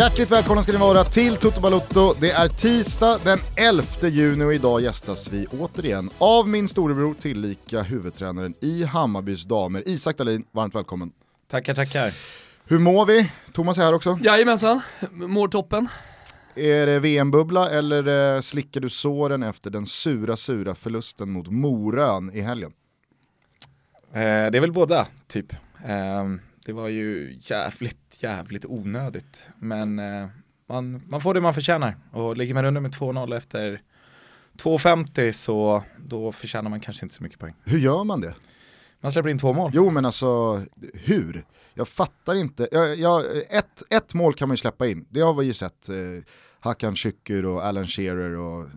Hjärtligt välkomna ska ni vara till Toto Balotto. Det är tisdag den 11 juni och idag gästas vi återigen av min storebror tillika huvudtränaren i Hammarbys damer, Isak Dahlin. Varmt välkommen. Tackar, tackar. Hur mår vi? Thomas är här också. Jajamensan, mår toppen. Är det VM-bubbla eller eh, slickar du såren efter den sura, sura förlusten mot Morön i helgen? Eh, det är väl båda, typ. Eh, det var ju jävligt, jävligt onödigt. Men eh, man, man får det man förtjänar. Och ligger man under med 2-0 efter 2.50 så då förtjänar man kanske inte så mycket poäng. Hur gör man det? Man släpper in två mål. Jo men alltså, hur? Jag fattar inte. Jag, jag, ett, ett mål kan man ju släppa in, det har vi ju sett. Eh, Hakan Şükür och Alan Shearer och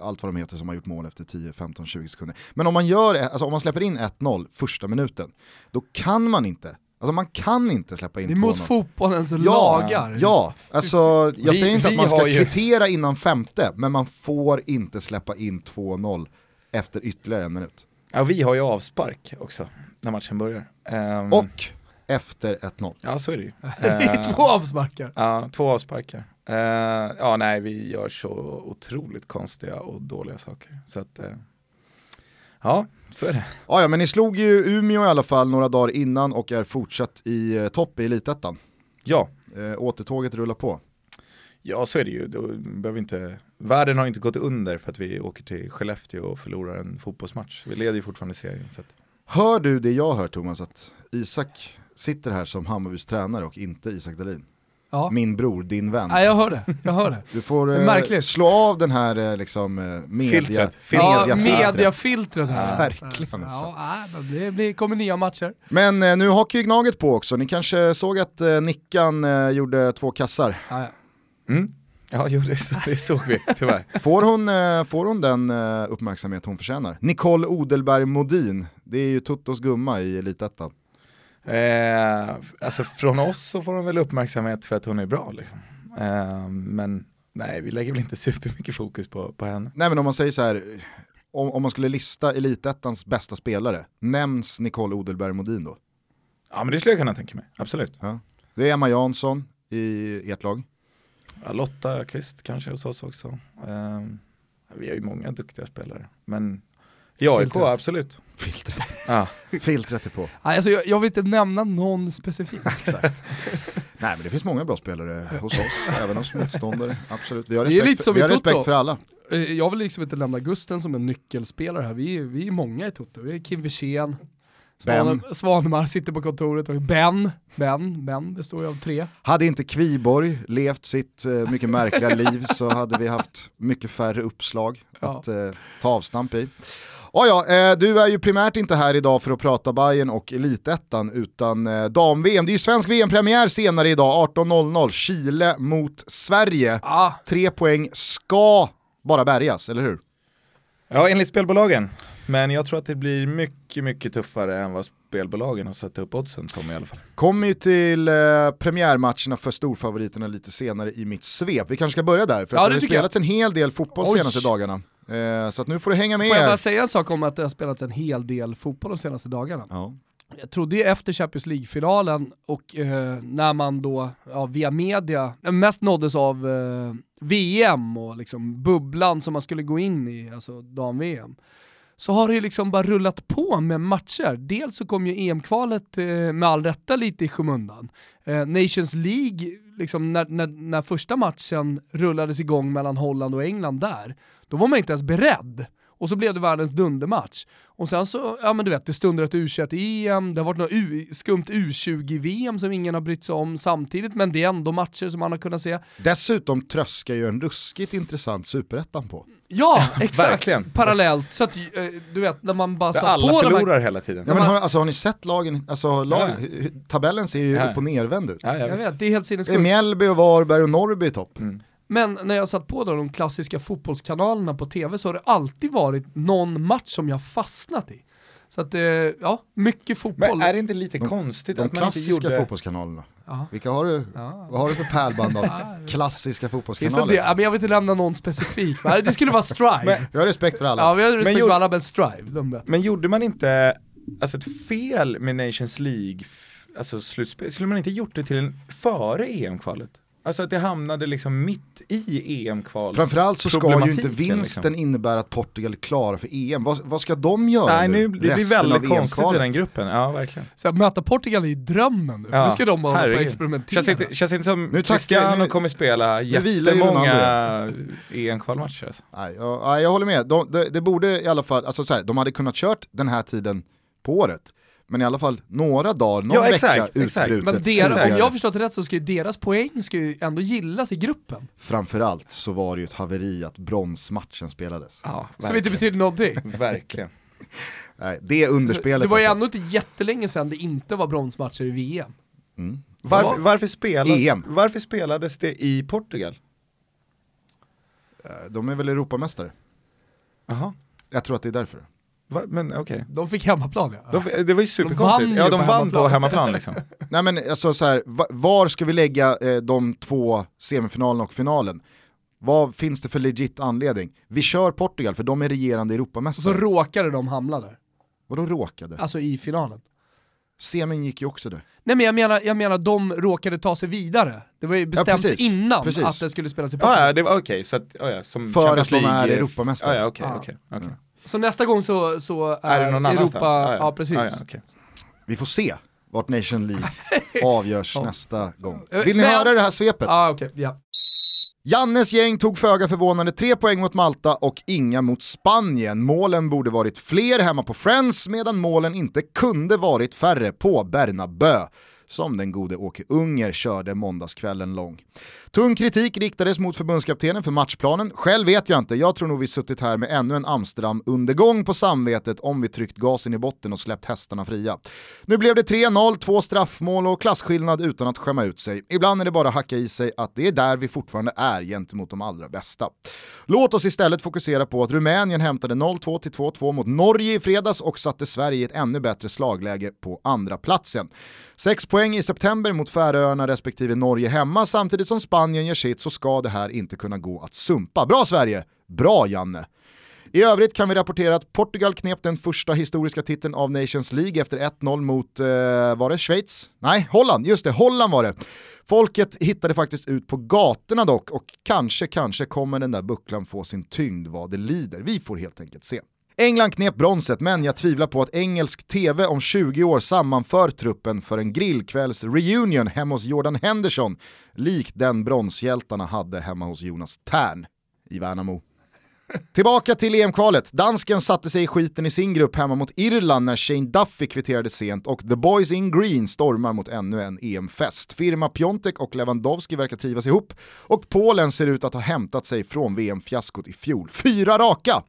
allt vad de heter som har gjort mål efter 10, 15, 20 sekunder. Men om man, gör, alltså om man släpper in 1-0 första minuten, då kan man inte Alltså man kan inte släppa in 2-0. Det är mot fotbollens ja, lagar. Ja, alltså jag vi, säger inte att man ska ju... kvittera innan femte, men man får inte släppa in 2-0 efter ytterligare en minut. Ja, vi har ju avspark också när matchen börjar. Um... Och efter 1-0. Ja, så är det ju. det är två avsparkar. Ja, två avsparkar. Uh, ja, nej, vi gör så otroligt konstiga och dåliga saker. Så att, uh, ja, så är det. Ja, ja, men ni slog ju Umeå i alla fall några dagar innan och är fortsatt i uh, topp i elitettan. Ja. Uh, återtåget rullar på. Ja, så är det ju. Då behöver inte... Världen har inte gått under för att vi åker till Skellefteå och förlorar en fotbollsmatch. Vi leder ju fortfarande serien. Så att... Hör du det jag hör Thomas, att Isak sitter här som Hammarbys tränare och inte Isak Dahlin? Ja. Min bror, din vän. Ja, jag hör det. Jag hör det. Du får eh, slå av den här eh, liksom, media, filtret. Ja, mediafiltret här. Ja, verkligen. Alltså. Ja, det blir, kommer nya matcher. Men eh, nu hakar ju Gnaget på också. Ni kanske såg att eh, Nickan eh, gjorde två kassar. Ja, ja. Mm. Ja, jo, det, det såg vi tyvärr. får, hon, eh, får hon den eh, uppmärksamhet hon förtjänar? Nicole Odelberg Modin, det är ju Tuttos gumma i Elitettan. Eh, alltså från oss så får hon väl uppmärksamhet för att hon är bra liksom. Eh, men nej, vi lägger väl inte supermycket fokus på, på henne. Nej men om man säger så här, om, om man skulle lista Elitettans bästa spelare, nämns Nicole Odelberg Modin då? Ja men det skulle jag kunna tänka mig, absolut. Ja. Det är Emma Jansson i ert lag. Ja, Lotta Kvist kanske hos oss också. Eh, vi har ju många duktiga spelare, men i AIK absolut. Filtret. Ja. Filtret är på. Alltså, jag, jag vill inte nämna någon specifik. Exakt. Nej men det finns många bra spelare hos oss, även hos motståndare. Absolut. Vi har Det är respekt, lite för, som vi har respekt för alla. Eh, Jag vill liksom inte lämna Gusten som en nyckelspelare här. Vi är, vi är många i Toto. Vi är Kim Wirsén, Ben. Svan, Svanemar sitter på kontoret och Ben, Ben, Ben består ju av tre. Hade inte Kviborg levt sitt eh, mycket märkliga liv så hade vi haft mycket färre uppslag Ja. att eh, ta avstamp i. Oh ja, eh, du är ju primärt inte här idag för att prata Bayern och Elitettan utan eh, dam-VM. Det är ju svensk VM-premiär senare idag, 18.00, Chile mot Sverige. Ah, Tre poäng ska bara bärgas, eller hur? Ja, enligt spelbolagen. Men jag tror att det blir mycket, mycket tuffare än vad spelbolagen har satt upp oddsen som i alla fall. Kommer ju till eh, premiärmatcherna för storfavoriterna lite senare i mitt svep. Vi kanske ska börja där, för Ja, det har tycker jag. spelats en hel del fotboll Oj. senaste dagarna. Eh, så att nu får du hänga med. får jag bara säga en sak om att det har spelats en hel del fotboll de senaste dagarna. Ja. Jag trodde ju efter Champions League-finalen och eh, när man då ja, via media mest nåddes av eh, VM och liksom bubblan som man skulle gå in i, alltså dam-VM, så har det ju liksom bara rullat på med matcher. Dels så kom ju EM-kvalet eh, med all rätta lite i skymundan. Eh, Nations League, liksom när, när, när första matchen rullades igång mellan Holland och England där, då var man inte ens beredd. Och så blev det världens dundermatch. Och sen så, ja men du vet, det stundar ett U21-EM, det har varit något U, skumt U20-VM som ingen har brytt sig om samtidigt, men det är ändå matcher som man har kunnat se. Dessutom tröskar ju en ruskigt intressant superettan på. Ja, exakt! Parallellt, så att eh, du vet, när man bara satt alla på här förlorar hela tiden. Ja, men har, alltså, har ni sett lagen, alltså, lag, Ja. tabellen ser ju Ja. upp och nervänd ut. Ja, ja, Jag visst. vet, det är helt sinnessjukt. Mjällby och Varberg och Norrby i topp. Mm. Men när jag satt på då de klassiska fotbollskanalerna på tv så har det alltid varit någon match som jag fastnat i. Så att, eh, ja, mycket fotboll. Men är det inte lite konstigt De att man inte klassiska gjorde... fotbollskanalerna. Ja. Vilka har du? Ja. Vad har du för pärlband av klassiska fotbollskanaler? det? Men jag vill inte nämna någon specifik, det skulle vara Strive. Men- Jag har respekt för alla. ja, vi har respekt gjorde- för alla, men Strive, de. Men gjorde man inte, alltså ett fel med Nations League, alltså slutspel, skulle man inte gjort det till en före EM-kvalet? Alltså att det hamnade liksom mitt i EM-kval. Framförallt så ska ju inte Problematiken, vinsten liksom. innebära att Portugal är klara för EM. Vad, vad ska de göra Nej, nu, det blir väldigt av konstigt i EM-kvalet? den gruppen. Ja, verkligen. Så att möta Portugal är ju drömmen nu. Ja, nu ska de hålla på experimentera. Känns inte, känns inte som Nu tackar- Cristiano nu- kommer spela jättemånga EM-kvalmatcher. Alltså. Nej, jag, nej, jag håller med. De, det, det borde i alla fall, alltså så här, de hade kunnat kört den här tiden på året. Men i alla fall några dagar, någon Ja, vecka exakt, exakt. utbrutet Men deras, om jag har förstått det rätt så ska ju deras poäng ska ju ändå gillas i gruppen. Framförallt så var det ju ett haveri att bronsmatchen spelades. Ja, Som inte betyder någonting. Verkligen. Nej, det underspelet Det var ju alltså. ändå inte jättelänge sedan det inte var bronsmatcher i VM. Mm. Varför, varför, spelas, EM. varför spelades det i Portugal? Eh, De är väl Europamästare? Jaha, Jag tror att det är därför. Va? men okej. De fick hemmaplan ja. De, det var ju superkonstigt. vann ju ja, de på vann hemmaplan. på hemmaplan liksom. Nej men alltså så här, va- var ska vi lägga eh, de två semifinalerna och finalen? Vad finns det för legit anledning? Vi kör Portugal för de är regerande Och så Europamästare. råkade de hamna där. Vadå råkade? Alltså i finalen. Semin gick ju också där. Nej men jag menar, jag menar de råkade ta sig vidare. Det var ju bestämt precis. innan Precis. att det skulle spelas i Ja, Portugal. ja, det var okej. Så att, ja, ja, som För att de är Europamästare. Ja, ja, okej, Ja. okej, okej. Så nästa gång så, så är, Är det någon Europa, annanstans? ja, ja. precis. Ja, ja, okej. Vi får se vart Nation League avgörs Ja. nästa gång. Eh, Vill ni men- höra det här svepet? Ja okej, ja. Jannes gäng tog föga förvånande tre poäng mot Malta och inga mot Spanien. Målen borde varit fler hemma på Friends medan målen inte kunde varit färre på Bernabö som den gode Åke Unger körde måndagskvällen lång. Tung kritik riktades mot förbundskaptenen för matchplanen. Själv vet jag inte, jag tror nog vi suttit här med ännu en Amsterdam-undergång på samvetet om vi tryckt gasen i botten och släppt hästarna fria. Nu blev det 3-0, två straffmål och klasskillnad utan att skämma ut sig. Ibland är det bara att hacka i sig att det är där vi fortfarande är gentemot de allra bästa. Låt oss istället fokusera på att Rumänien hämtade 0-2 till 2-2 mot Norge i fredags och satte Sverige i ett ännu bättre slagläge på andra platsen. Sex poäng i september mot Färöarna respektive Norge hemma samtidigt som Spanien gör sitt så ska det här inte kunna gå att sumpa. Bra Sverige! Bra Janne! I övrigt kan vi rapportera att Portugal knep den första historiska titeln av Nations League efter 1-0 mot, eh, var det Schweiz? Nej, Holland, just det, Holland var det. Folket hittade faktiskt ut på gatorna dock och kanske, kanske kommer den där bucklan få sin tyngd vad det lider. Vi får helt enkelt se. England knep bronset, men jag tvivlar på att engelsk tv om 20 år sammanför truppen för en grillkvälls-reunion hemma hos Jordan Henderson, likt den bronshjältarna hade hemma hos Jonas Tern i Värnamo. Tillbaka till EM-kvalet. Dansken satte sig i skiten i sin grupp hemma mot Irland när Shane Duffy kvitterade sent och The Boys in Green stormar mot ännu en EM-fest. Firma Piontek och Lewandowski verkar trivas ihop och Polen ser ut att ha hämtat sig från VM-fiaskot i fjol. Fyra raka!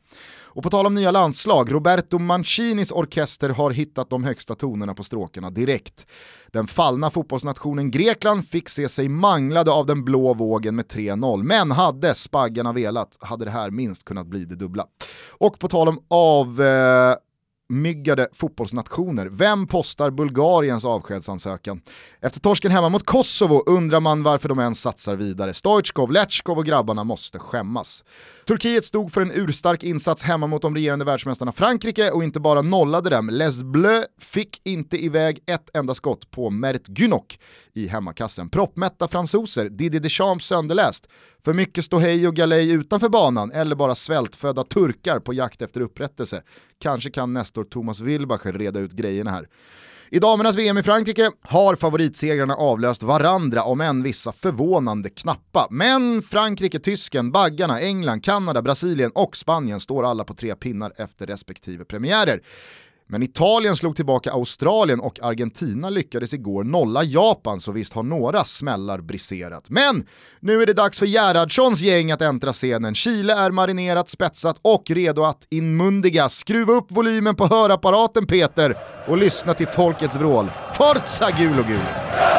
Och på tal om nya landslag, Roberto Mancinis orkester har hittat de högsta tonerna på stråkarna direkt. Den fallna fotbollsnationen Grekland fick se sig manglade av den blå vågen med 3-0, men hade spaggarna velat hade det här minst kunnat bli det dubbla. Och på tal om av... Eh, myggade fotbollsnationer. Vem postar Bulgariens avskedsansökan? Efter torsken hemma mot Kosovo undrar man varför de ens satsar vidare. Stoichkov, Letjkov och grabbarna måste skämmas. Turkiet stod för en urstark insats hemma mot de regerande världsmästarna Frankrike och inte bara nollade dem. Les Bleus fick inte iväg ett enda skott på Mert Günok i hemmakassen. Proppmätta fransoser, Didi Deschamps sönderläst. För mycket ståhej och galej utanför banan eller bara svältfödda turkar på jakt efter upprättelse. Kanske kan Nestor Thomas Wilbacher reda ut grejerna här. I damernas VM i Frankrike har favoritsegrarna avlöst varandra om än vissa förvånande knappa. Men Frankrike, tysken, baggarna, England, Kanada, Brasilien och Spanien står alla på tre pinnar efter respektive premiärer. Men Italien slog tillbaka Australien och Argentina lyckades igår nolla Japan så visst har några smällar briserat. Men nu är det dags för Gerhardssons gäng att äntra scenen. Chile är marinerat, spetsat och redo att inmundigas. Skruva upp volymen på hörapparaten Peter och lyssna till folkets vrål. Forza gul och gul!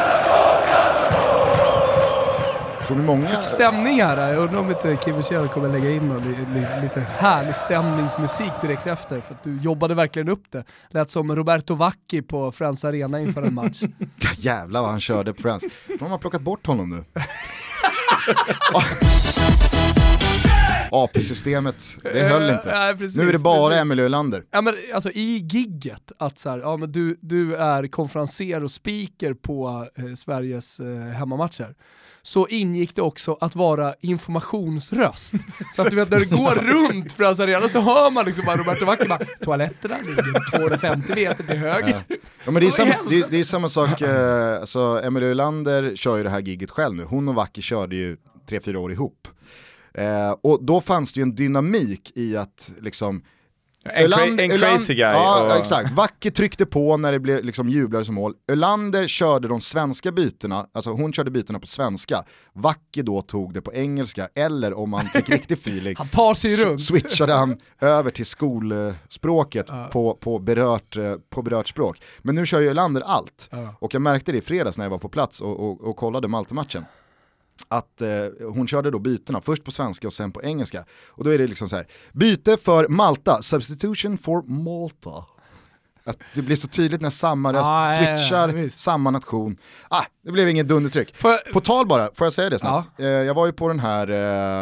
Tror ni många... Stämning här, jag undrar om inte Kim Wirsell kommer lägga in någon, li, li, lite härlig stämningsmusik direkt efter, för att du jobbade verkligen upp det. Lät som Roberto Vacchi på Friends Arena inför en match. Ja, jävlar vad han körde på Friends. De har plockat bort honom nu. AP-systemet, det höll inte. Eh, nej, precis, nu är det bara precis. Emil Ölander. Ja, men, alltså, I gigget, att så här, ja, men du, du är konferenser och speaker på eh, Sveriges eh, hemmamatcher, så ingick det också att vara informationsröst. Så att du vet när du går runt Friends Arena så hör man liksom bara Roberto Vacchi bara toaletterna ligger 250 meter till höger. Ja. Ja, men det, är samma, det, är- det är samma sak, eh, alltså, Emelie Ölander kör ju det här giget själv nu, hon och Wacky körde ju tre, fyra år ihop. Eh, och då fanns det ju en dynamik i att liksom En, cra- en crazy guy. Ja, och, exakt. Vacke tryckte på när det blev liksom jublare som mål. Ölander körde de svenska bytena, alltså hon körde bytena på svenska. Vacke då tog det på engelska, eller om man fick riktig feeling, Han tar sig runt. switchade han över till skolspråket på, på, berört, eh, på berört språk. Men nu kör ju Ölander allt. Och jag märkte det i fredags när jag var på plats och, och, och kollade Malta-matchen. Att eh, hon körde då bytena, först på svenska och sen på engelska. Och då är det liksom så här, byte för Malta, substitution for Malta. Att det blir så tydligt när samma röst Ja, ja, ja, switchar, visst. samma nation. Ah, det blev ingen dundertryck. Jag- På tal bara, får jag säga det snabbt? Eh, jag var ju på den här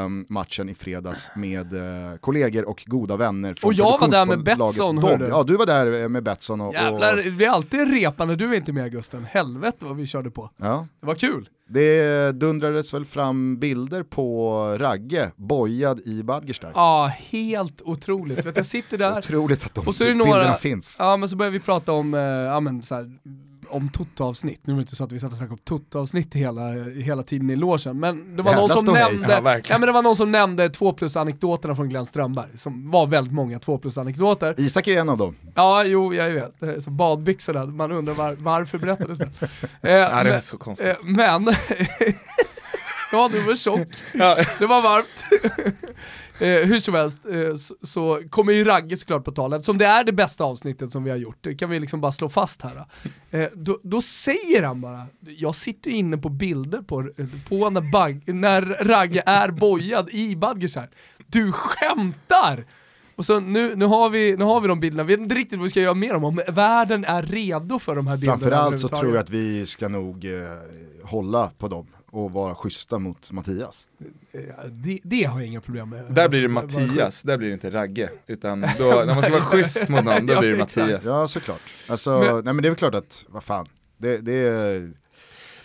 eh, matchen i fredags med eh, kollegor och goda vänner från Och jag var där med Betsson, hörde. Ja, du var där eh, med Betsson och... Jävlar, och det blir alltid repa när du är inte med Gusten. Helvete vad vi körde på. ja. Det var kul. Det dundrades väl fram bilder på Ragge bojad i Badgerstad. Ja, helt otroligt. Vet, jag sitter där, Otroligt att de och så är det några, finns. ja men så börjar vi prata om, eh, ja men så här, om Toto-avsnitt. Nu var det inte så att vi satt och snackade om Toto-avsnitt hela, hela tiden i logen, men det var Jävla någon som ståhej. nämnde, Ja, men det var någon som nämnde 2 plus anekdoterna från Glenn Strömberg, som var väldigt många 2 plus anekdoter. Isak är en av dem. Ja, jo, jag vet. Så badbyxorna, man undrar var, varför berättades det? Eh, ja, det var så konstigt. Eh, men, ja du var tjock, Ja. det var varmt. Eh, hur som helst eh, så, så kommer ju Ragge såklart på tal, eftersom det är det bästa avsnittet som vi har gjort, det kan vi liksom bara slå fast här. Eh, då, då säger han bara, jag sitter ju inne på bilder på, på när, bag, när Ragge är bojad i Badgershär. Du skämtar! Och så nu, nu, har vi, nu har vi de bilderna, vi vet inte riktigt vad vi ska göra med dem, om världen är redo för de här bilderna Framförallt så tror jag att vi ska nog eh, hålla på dem och vara schyssta mot Mattias. Ja, det, det har jag inga problem med. Där blir det bara Mattias, där blir det inte Ragge. Utan då, när man ska vara schysst mot någon, då blir det. Mattias. Ja såklart. Alltså, Men- nej men det är väl klart att, vad fan. Det, det är...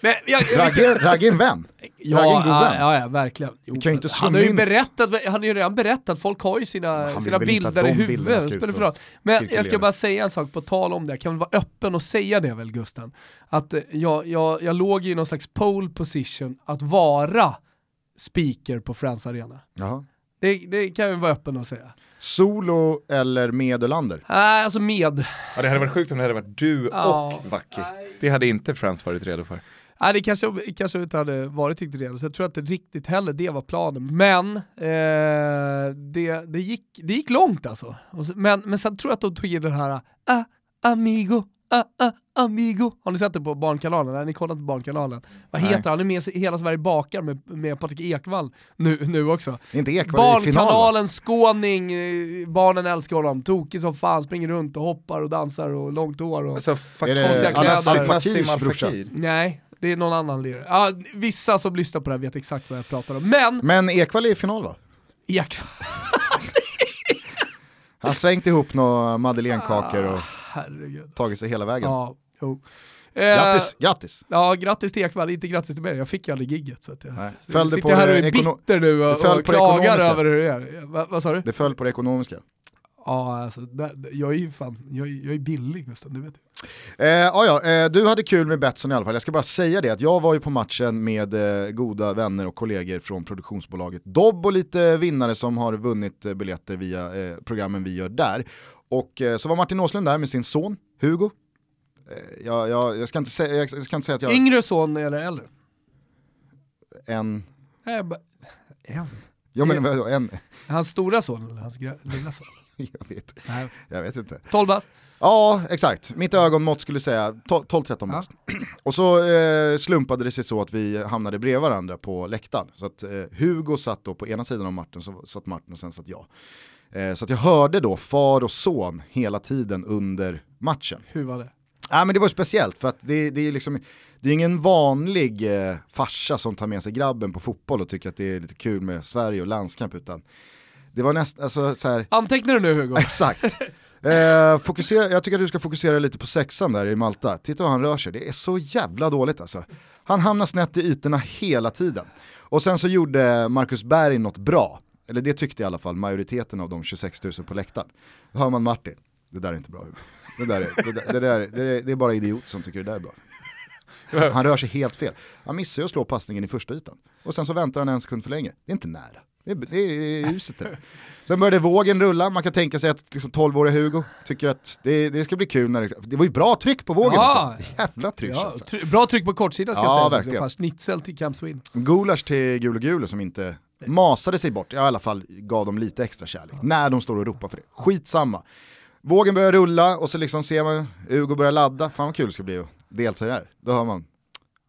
Men jag, Ragge, Ragge är en vän. ja, Ragge är en god ja, vän. ja, ja, verkligen. Jo, kan ju inte han har ju berättat, han har ju redan berättat, folk har ju sina, sina bilder i huvudet. spelar för. Men jag ska cirkulera. bara säga en sak på tal om det, jag kan väl vara öppen och säga det väl Gusten. Att eh, jag, jag, jag låg i någon slags pole position att vara speaker på Friends Arena. Jaha. Det, det kan jag vara öppen och säga. Solo eller med Ölander? Nej, alltså med. Ja, det hade varit sjukt om det hade varit du Ja. och Vacki. Det hade inte Friends varit redo för. Nej det kanske, kanske inte hade varit riktigt redo, så jag tror att det riktigt heller det var planen. Men eh, det, det, gick, det gick långt alltså. Och så, men, men sen tror jag att de tog in den här ah, amigo, ah, ah, amigo. Har ni sett det på Barnkanalen? Har ni kollat på Barnkanalen? Vad Nej. heter han? Han är med i Hela Sverige bakar med, med Patrik Ekwall nu, nu också. Inte Ekvall i final? Barnkanalen, skåning, eh, barnen älskar honom, tokig som fan, springer runt och hoppar och dansar och långt hår. Och... Alltså, Är det konstiga kläder. Al Fakirs brorsa? Nej, det är någon annan lirare. Ja, vissa som lyssnar på det här vet exakt vad jag pratar om. Men, Men Ekvall är i final va? Ekwall, Han svängt ihop några madeleinekakor och herregud. tagit sig hela vägen. Ja, jo. Eh, Grattis, grattis! Ja, grattis till Ekwall, inte grattis till mig. Jag fick ju aldrig gigget. Så att jag, Nej. Föll sitter på här och är bitter nu och, och klagar över hur det är. Va, vad sa du? Det föll på det ekonomiska. Ja, alltså, jag är ju fan, jag, är- jag är billig Gustav, du vet du. Eh, ja, eh, du hade kul med Betsson i alla fall. Jag ska bara säga det att jag var ju på matchen med eh, goda vänner och kollegor från produktionsbolaget Dobb och lite vinnare som har vunnit eh, biljetter via eh, programmen vi gör där. Och eh, så var Martin Åslund där med sin son Hugo. Eh, jag, jag, jag, ska inte säga, jag ska inte säga att jag Yngre son eller äldre? en... Nej, bara- En. Ja men vadå, en... Hans stora son eller hans lilla son? Jag vet, Nej, jag vet inte. 12 bast. Ja, exakt. Mitt ögonmått skulle säga 12-13 Ja. bast. Och så eh, slumpade det sig så att vi hamnade bredvid varandra på läktaren. Så att eh, Hugo satt då på ena sidan av Martin, så satt Martin och sen satt jag. Eh, så att jag hörde då far och son hela tiden under matchen. Hur var det? Ja, men det var speciellt för att det, det är liksom det är ingen vanlig eh, farsa som tar med sig grabben på fotboll och tycker att det är lite kul med Sverige och landskamp utan det var nästan, alltså så här, Antecknar du nu Hugo? Exakt. Eh, fokusera, jag tycker att du ska fokusera lite på sexan där i Malta. Titta hur han rör sig, det är så jävla dåligt alltså. Han hamnar snett i ytorna hela tiden. Och sen så gjorde Marcus Berg något bra, eller det tyckte i alla fall majoriteten av de 26 000 på läktaren. Då hör man Martin, det där är inte bra Hugo. Det, där är, det, där, det, där, det, det är bara idiot som tycker det där är bra. Han rör sig helt fel. Han missar ju att slå passningen i första ytan. Och sen så väntar han en sekund för länge. Det är inte nära. Det är, det är huset det. Sen började vågen rulla, man kan tänka sig att liksom 12-åriga Hugo tycker att det, det, ska bli kul när det, det var ju bra tryck på vågen ja. också. Jävla tryck ja, alltså. try Bra tryck på kortsidan ska ja, jag säga. Schnitzel till Camp Sweden. Gulasch till Gul och Gul som inte masade sig bort, i alla fall gav dem lite extra kärlek. Ja. När de står och ropar för det. Skitsamma. Vågen börjar rulla och så liksom ser man Hugo börjar ladda. Fan vad kul det ska bli att delta i det här. Då hör man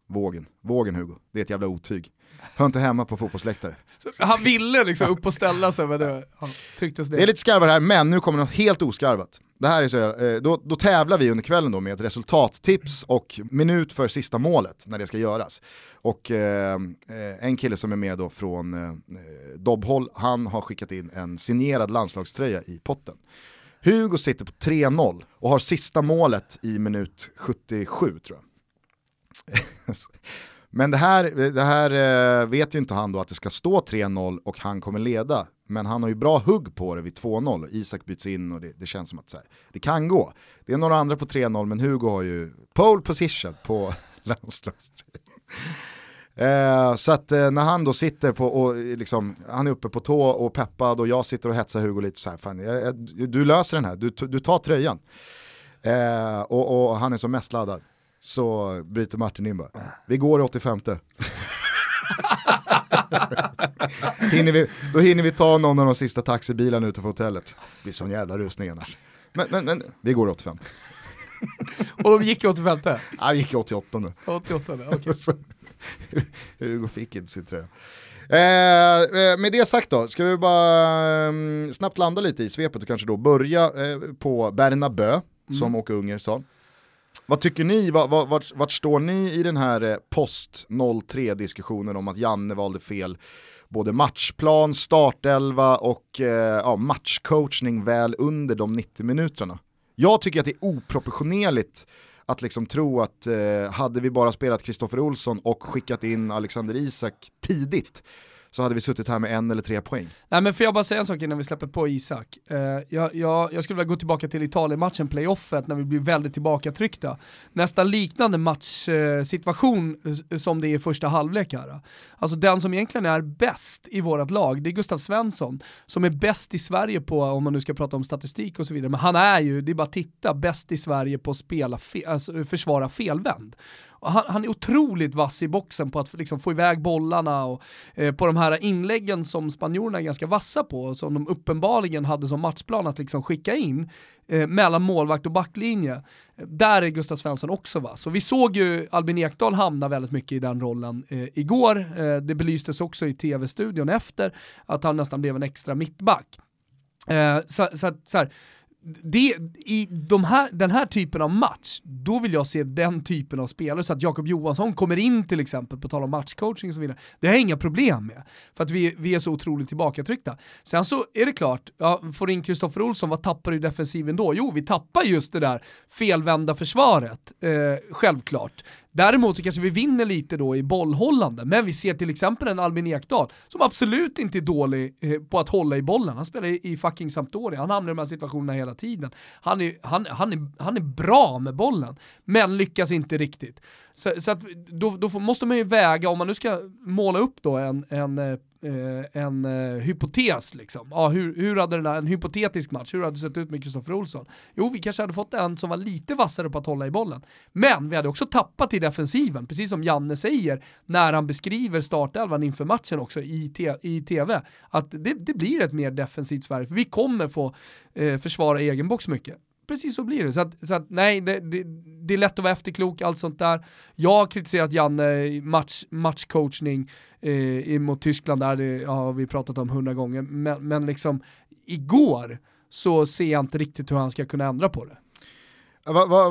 vågen, vågen Hugo. Det är ett jävla otyg. Hör inte hemma på fotbollsläktare. Han ville liksom upp och ställa sig men det, han trycktes ner. Det är lite skarvat här, men nu kommer något helt oskarvat. Det här är så, eh, då, då tävlar vi under kvällen då med ett resultattips och minut för sista målet när det ska göras. Och eh, eh en kille som är med då från eh, Dobbhåll, han har skickat in en signerad landslagströja i potten. Hugo sitter på 3-0 och har sista målet i minut 77 tror jag. Men det här, det här eh, vet ju inte han då att det ska stå 3-0 och han kommer leda. Men han har ju bra hugg på det vid 2-0. Isak byts in och det, det känns som att här, det kan gå. Det är några andra på 3-0 men Hugo har ju pole position på landslagströjan. Eh, så att eh, när han då sitter på, och liksom, han är uppe på tå och peppad och jag sitter och hetsar Hugo lite så här, fan, jag, jag, du löser den här, du, du tar tröjan. Eh, och, och, han är som mest laddad så bryter Martin in bara, vi går i 85 hinner vi, Då hinner vi ta någon av de sista taxibilarna på hotellet. Det blir sån jävla rusning annars. Men, men, men vi går i 85 Och de gick i 85? Ja, vi gick i 88 nu. 88, okay. Hugo fick inte sin tröja. Eh, eh, med det sagt då, ska vi bara eh, snabbt landa lite i svepet och kanske då börja eh, på Bernabö, mm. som Åke Unger sa. Vad tycker ni, vart, vart, vart står ni i den här eh, post 03 diskussionen om att Janne valde fel både matchplan, startelva och eh, ja, matchcoachning väl under de 90 minuterna? Jag tycker att det är oproportionerligt att liksom tro att eh, hade vi bara spelat Kristoffer Olsson och skickat in Alexander Isak tidigt så hade vi suttit här med en eller tre poäng. Nej men får jag bara säga en sak innan vi släpper på Isak. Uh, jag, jag, jag, skulle vilja gå tillbaka till Italien-matchen, playoffet, när vi blir väldigt tillbakatryckta. Nästan liknande matchsituation uh, som det är i första halvlek här. Alltså den som egentligen är bäst i vårt lag, det är Gustav Svensson, som är bäst i Sverige på, om man nu ska prata om statistik och så vidare, men han är ju, det är bara att titta, bäst i Sverige på att spela fe, alltså, försvara felvänd. Han, han, är otroligt vass i boxen på att liksom få iväg bollarna och eh, på de här inläggen som spanjorerna är ganska vassa på, och som de uppenbarligen hade som matchplan att liksom skicka in eh, mellan målvakt och backlinje. Där är Gustav Svensson också vass. Och vi såg ju Albin Ekdal hamna väldigt mycket i den rollen eh, igår. Eh, det belystes också i tv-studion efter att han nästan blev en extra mittback. Eh, så, så, så här, det, I de här, den här typen av match, då vill jag se den typen av spelare, så att Jakob Johansson kommer in till exempel, på tal om matchcoaching och så vidare. Det har jag inga problem med, för att vi, vi är så otroligt tillbakatryckta. Sen så är det klart, ja, får in Kristoffer Olsson, vad tappar du i defensiven då? Jo, vi tappar just det där felvända försvaret, eh, självklart. Däremot så kanske vi vinner lite då i bollhållande, men vi ser till exempel en Albin Ekdal som absolut inte är dålig eh, på att hålla i bollen. Han spelar i, i fucking Sampdoria, han hamnar i de här situationerna hela tiden. Han är, han, han är, han är bra med bollen, men lyckas inte riktigt. Så, så att då, då måste man ju väga, om man nu ska måla upp då en, en eh, eh en eh, hypotes liksom. Ja, hur, hur hade den där, en hypotetisk match, hur hade det sett ut med Kristoffer Olsson? Jo, vi kanske hade fått en som var lite vassare på att hålla i bollen. Men vi hade också tappat i defensiven, precis som Janne säger när han beskriver startelvan inför matchen också i, te i tv. Att det, det blir ett mer defensivt Sverige, för vi kommer få eh, försvara egen box mycket precis så blir det. Så att, så att nej, det, det, det, är lätt att vara efterklok, allt sånt där. Jag har kritiserat Janne match, matchcoachning eh, mot Tyskland, där det ja, har vi pratat om hundra gånger, men, men liksom igår så ser jag inte riktigt hur han ska kunna ändra på det.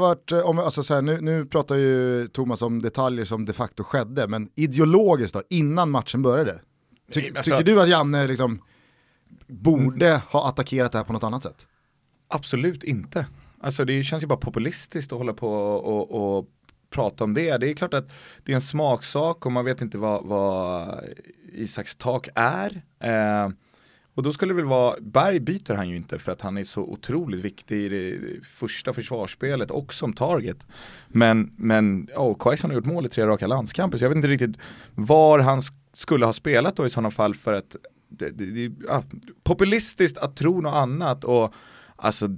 Vart, om, alltså så här, nu, nu pratar ju Thomas om detaljer som de facto skedde, men ideologiskt då, innan matchen började, Ty, Nej, alltså, tycker du att Janne liksom borde ha attackerat det här på något annat sätt? Absolut inte. Alltså det känns ju bara populistiskt att hålla på och, och prata om det. Det är klart att det är en smaksak och man vet inte vad, vad Isaks tak är. Eh, och då skulle det väl vara, Berg byter han ju inte för att han är så otroligt viktig i det första försvarsspelet och som target. Men, men oh, Quaison har gjort mål i tre raka landskamper så jag vet inte riktigt var han skulle ha spelat då i sådana fall för att det, det, det, ah, populistiskt att tro något annat och alltså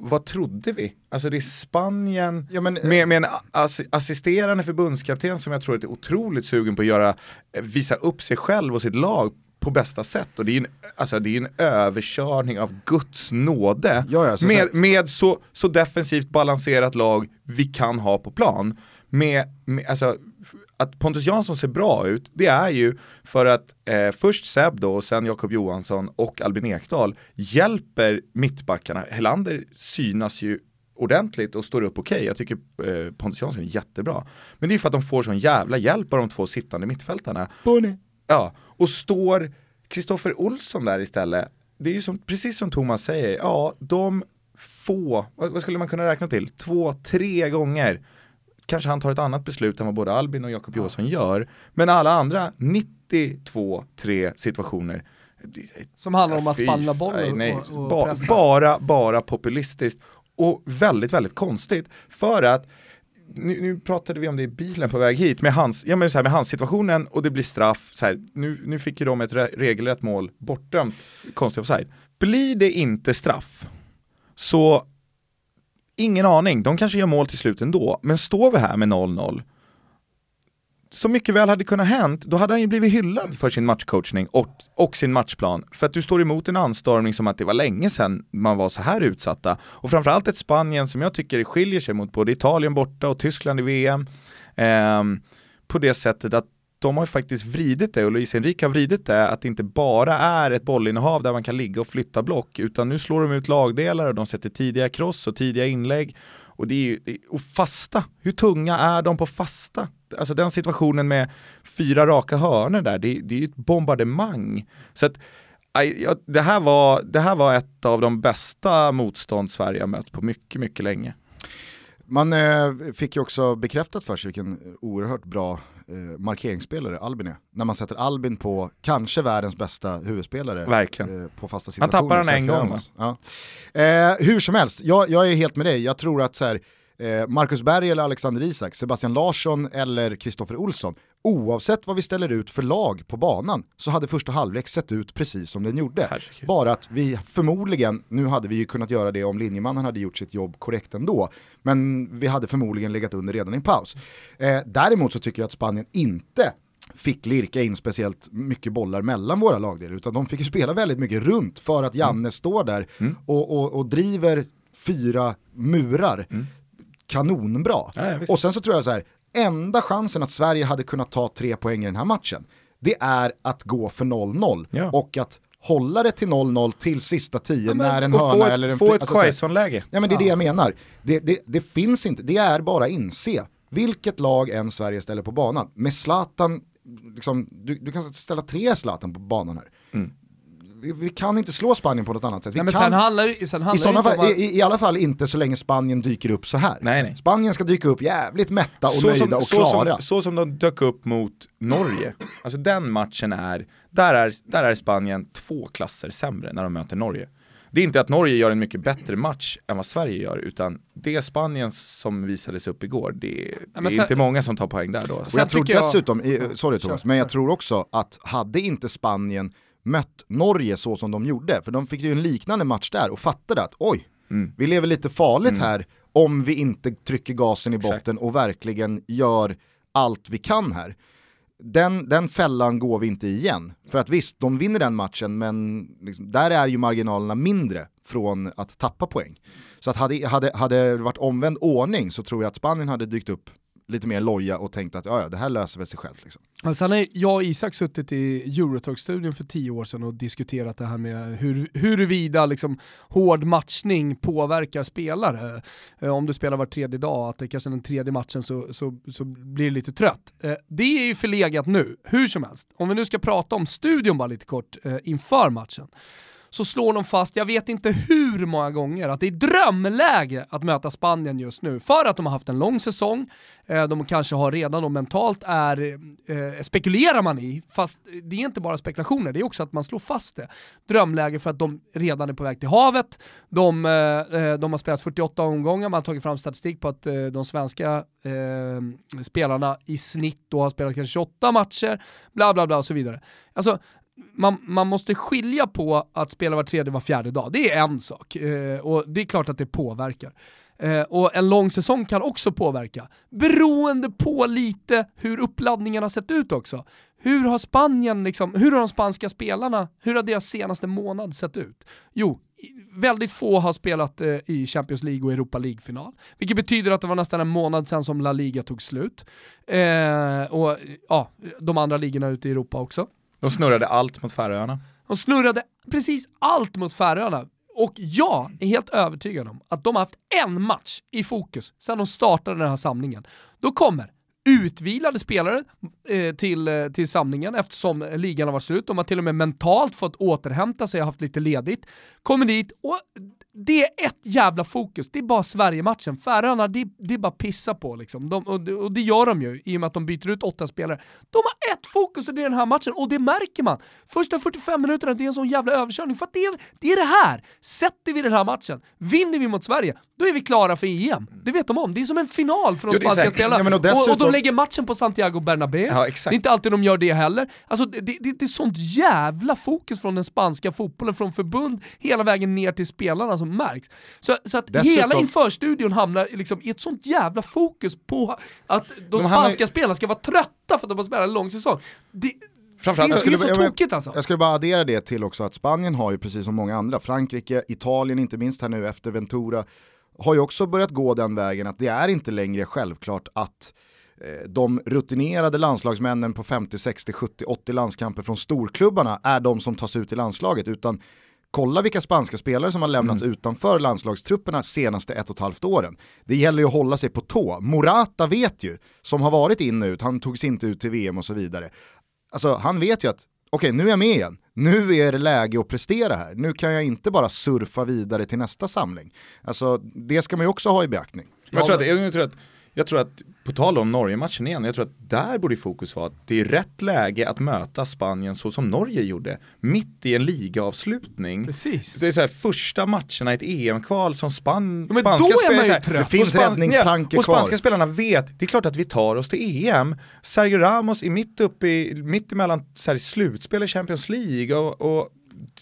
vad trodde vi? Alltså det är Spanien ja, men, med, med en ass assisterande förbundskapten som jag tror är otroligt sugen på att göra, visa upp sig själv och sitt lag på bästa sätt. Och det är en, alltså det är en överkörning av Guds nåde ja, ja, så med, så... med så, så defensivt balanserat lag vi kan ha på plan. Med, med, alltså, att Pontus Jansson ser bra ut, det är ju för att eh, först Seb då och sen Jakob Johansson och Albin Ekdal hjälper mittbackarna. Helander synas ju ordentligt och står upp okej. Okay. Jag tycker eh, Pontus Jansson är jättebra. Men det är för att de får sån jävla hjälp av de två sittande mittfältarna. Bonnie. Ja, och står Kristoffer Olsson där istället, det är ju som, precis som Thomas säger, ja, de få, vad, vad skulle man kunna räkna till, två, tre gånger kanske han tar ett annat beslut än vad både Albin och Jakob Johansson gör. Men alla andra 92, 3 situationer som handlar om att spanna bollen nej, och, och ba, bara, bara populistiskt och väldigt, väldigt konstigt. För att nu, nu, pratade vi om det i bilen på väg hit, med hans, ja, men så här, med hans situationen och det blir straff, så här, nu, nu fick ju de ett re regelrätt mål bortdömt, konstigt offside. Blir det inte straff, så ingen aning, de kanske gör mål till slut ändå, men står vi här med 0-0 så mycket väl hade kunnat hänt, då hade han ju blivit hyllad för sin matchcoachning och, och sin matchplan. För att du står emot en anstormning som att det var länge sedan man var så här utsatta. Och framförallt ett Spanien som jag tycker skiljer sig mot både Italien borta och Tyskland i VM. Eh, på det sättet att de har ju faktiskt vridit det och Luis Enrique har vridit det att det inte bara är ett bollinnehav där man kan ligga och flytta block utan nu slår de ut lagdelar och de sätter tidiga cross och tidiga inlägg och det är ju, och fasta, hur tunga är de på fasta? Alltså den situationen med fyra raka hörner där, det, det är ju ett bombardemang. Så att, ja, det, här var, det här var ett av de bästa motstånd Sverige har mött på mycket, mycket länge. Man eh, fick ju också bekräftat för sig vilken oerhört bra eh, markeringsspelare Albin är. När man sätter Albin på kanske världens bästa huvudspelare Verkligen. Eh, på fasta situationer. Han tappar den en gång Ja. Eh, hur som helst, jag, jag, är helt med dig. Jag tror att så här, eh, Marcus Berg eller Alexander Isak, Sebastian Larsson eller Kristoffer Olsson, oavsett vad vi ställer ut för lag på banan så hade första halvlek sett ut precis som den gjorde. Herregud. Bara att vi förmodligen, nu hade vi ju kunnat göra det om linjemannen hade gjort sitt jobb korrekt ändå, men vi hade förmodligen legat under redan i paus. Eh, däremot så tycker jag att Spanien inte fick lirka in speciellt mycket bollar mellan våra lagdelar, utan de fick ju spela väldigt mycket runt för att Janne mm. står där mm. och, och, och, driver fyra murar mm. kanonbra. Ja, och sen så tror jag så här, enda chansen att Sverige hade kunnat ta tre poäng i den här matchen, det är att gå för 0-0 ja. och att hålla det till 0-0 till sista tio ja, när en hörna ett, eller en... Få ett alltså, läge Ja men det är det jag menar. Det, det, det, finns inte, det är bara inse. Vilket lag än Sverige ställer på banan. Med Zlatan, liksom, du, du kan ställa tre Zlatan på banan här. Mm vi, vi, kan inte slå Spanien på något annat sätt. Vi nej, kan, sen handlar, sen handlar i, såna fall, att... i, i, alla fall inte så länge Spanien dyker upp så här. Nej, nej. Spanien ska dyka upp jävligt mätta och så nöjda som, och klara. Så som, så som de dök upp mot Norge. Alltså den matchen är, där är, där är Spanien två klasser sämre när de möter Norge. Det är inte att Norge gör en mycket bättre match än vad Sverige gör, utan det Spanien som visades upp igår, det, det ja, är sen, inte många som tar poäng där då. Och jag tror dessutom, jag, sorry Thomas, men jag tror också att hade inte Spanien mött Norge så som de gjorde, för de fick ju en liknande match där och fattade att oj, mm. vi lever lite farligt mm. här om vi inte trycker gasen i botten Exakt. och verkligen gör allt vi kan här. Den, den fällan går vi inte igen. För att visst, de vinner den matchen, men liksom, där är ju marginalerna mindre från att tappa poäng. Så att hade, hade, hade det varit omvänd ordning så tror jag att Spanien hade dykt upp lite mer loja och tänkt att ja, det här löser väl sig självt. Liksom. Sen har jag och Isak suttit i Eurotalk-studion för tio år sedan och diskuterat det här med hur, huruvida liksom, hård matchning påverkar spelare. Eh, om du spelar var tredje dag, att det kanske den tredje matchen så, så, så blir du lite trött. Eh, det är ju förlegat nu, hur som helst. Om vi nu ska prata om studion bara lite kort eh, inför matchen så slår de fast, jag vet inte hur många gånger, att det är drömläge att möta Spanien just nu. För att de har haft en lång säsong, eh, de kanske har redan och mentalt är, eh, spekulerar man i, fast det är inte bara spekulationer, det är också att man slår fast det. Drömläge för att de redan är på väg till havet, de, eh, de har spelat 48 omgångar, man har tagit fram statistik på att de svenska spelarna i snitt då har spelat kanske 28 matcher, bla bla bla och så vidare. Alltså, man, man måste skilja på att spela var tredje, var fjärde dag. Det är en sak. Eh, och det är klart att det påverkar. Eh, och en lång säsong kan också påverka. Beroende på lite hur uppladdningen har sett ut också. Hur har Spanien, liksom, hur har de spanska spelarna, hur har deras senaste månad sett ut? Jo, väldigt få har spelat eh, i Champions League och Europa League-final. Vilket betyder att det var nästan en månad sedan som La Liga tog slut. Eh, och ja, de andra ligorna ute i Europa också. De snurrade allt mot Färöarna. De snurrade precis allt mot Färöarna. Och jag är helt övertygad om att de har haft en match i fokus sedan de startade den här samlingen. Då kommer utvilade spelare eh, till, eh, till samlingen eftersom ligan har varit slut. De har till och med mentalt fått återhämta sig och haft lite ledigt. Kommer dit och det är ett jävla fokus, det är bara Sverige-matchen. Färöarna, det, det är bara pissa på liksom. De, och, och, det gör de ju i och med att de byter ut åtta spelare. De har ett fokus och det är den här matchen, och det märker man. Första 45 minuterna, det är en sån jävla överkörning, för att det är, det är det här. Sätter vi den här matchen, vinner vi mot Sverige, då är vi klara för EM. Det vet de om, det är som en final för de spanska spelarna. Ja, och, och, de lägger matchen på Santiago Bernabéu, ja, det är inte alltid de gör det heller. Alltså det, det, det är sånt jävla fokus från den spanska fotbollen, från förbund hela vägen ner till spelarna som märks. Så, så att Dessutom... hela införstudion hamnar liksom i ett sånt jävla fokus på att de, de spanska hamnar... spelarna ska vara trötta för att de har spelat en lång säsong. Det, Framförallt, det skulle, det är så tokigt alltså. Jag skulle bara addera det till också att Spanien har ju precis som många andra, Frankrike, Italien inte minst här nu efter Ventura, har ju också börjat gå den vägen att det är inte längre självklart att de rutinerade landslagsmännen på 50, 60, 70, 80 landskamper från storklubbarna är de som tas ut i landslaget, utan kolla vilka spanska spelare som har lämnats mm. utanför landslagstrupperna senaste ett och ett halvt åren. Det gäller ju att hålla sig på tå. Morata vet ju, som har varit in och ut, han togs inte ut till VM och så vidare. Alltså han vet ju att, okej nu är jag med igen, nu är det läge att prestera här, nu kan jag inte bara surfa vidare till nästa samling. Alltså det ska man ju också ha i beaktning. Jag tror att, jag tror att jag tror att, på tal om Norge-matchen igen, jag tror att där borde fokus vara att det är rätt läge att möta Spanien så som Norge gjorde. Mitt i en ligaavslutning. Precis. Det är så här, första matcherna i ett EM-kval som span, men spanska spelare, det finns räddningsplankor Och spanska spelarna vet, det är klart att vi tar oss till EM. Sergio Ramos är mitt uppe i, mitt emellan så här, slutspel i Champions League och, och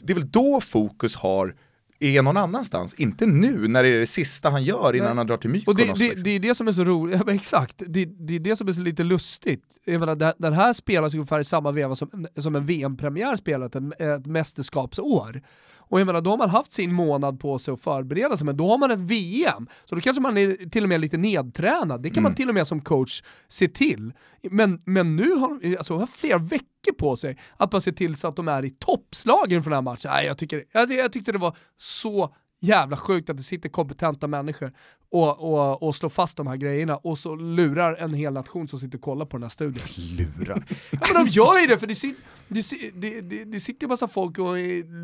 det är väl då fokus har är någon annanstans. Inte nu när det är det sista han gör innan Nej. han drar till Mykonos. Och det, det, liksom. det, är det som är så roligt, ja, exakt, det, det är det som är så lite lustigt. Jag menar, den här spelas ungefär i samma veva som, som en VM-premiär spelat ett, ett mästerskapsår. Och jag menar, då har man haft sin månad på sig att förbereda sig, men då har man ett VM. Så då kanske man är till och med lite nedtränad. Det kan mm. man till och med som coach se till. Men, men nu har de alltså, har flera veckor på sig att bara se till så att de är i toppslagen för den här matchen. Nej, jag, tycker, jag, jag tyckte det var så jävla sjukt att det sitter kompetenta människor och, och, och slår fast de här grejerna och så lurar en hel nation som sitter och kollar på den här studien. Lurar? Ja men de gör ju det för det, det, det, det, det sitter ju massa folk och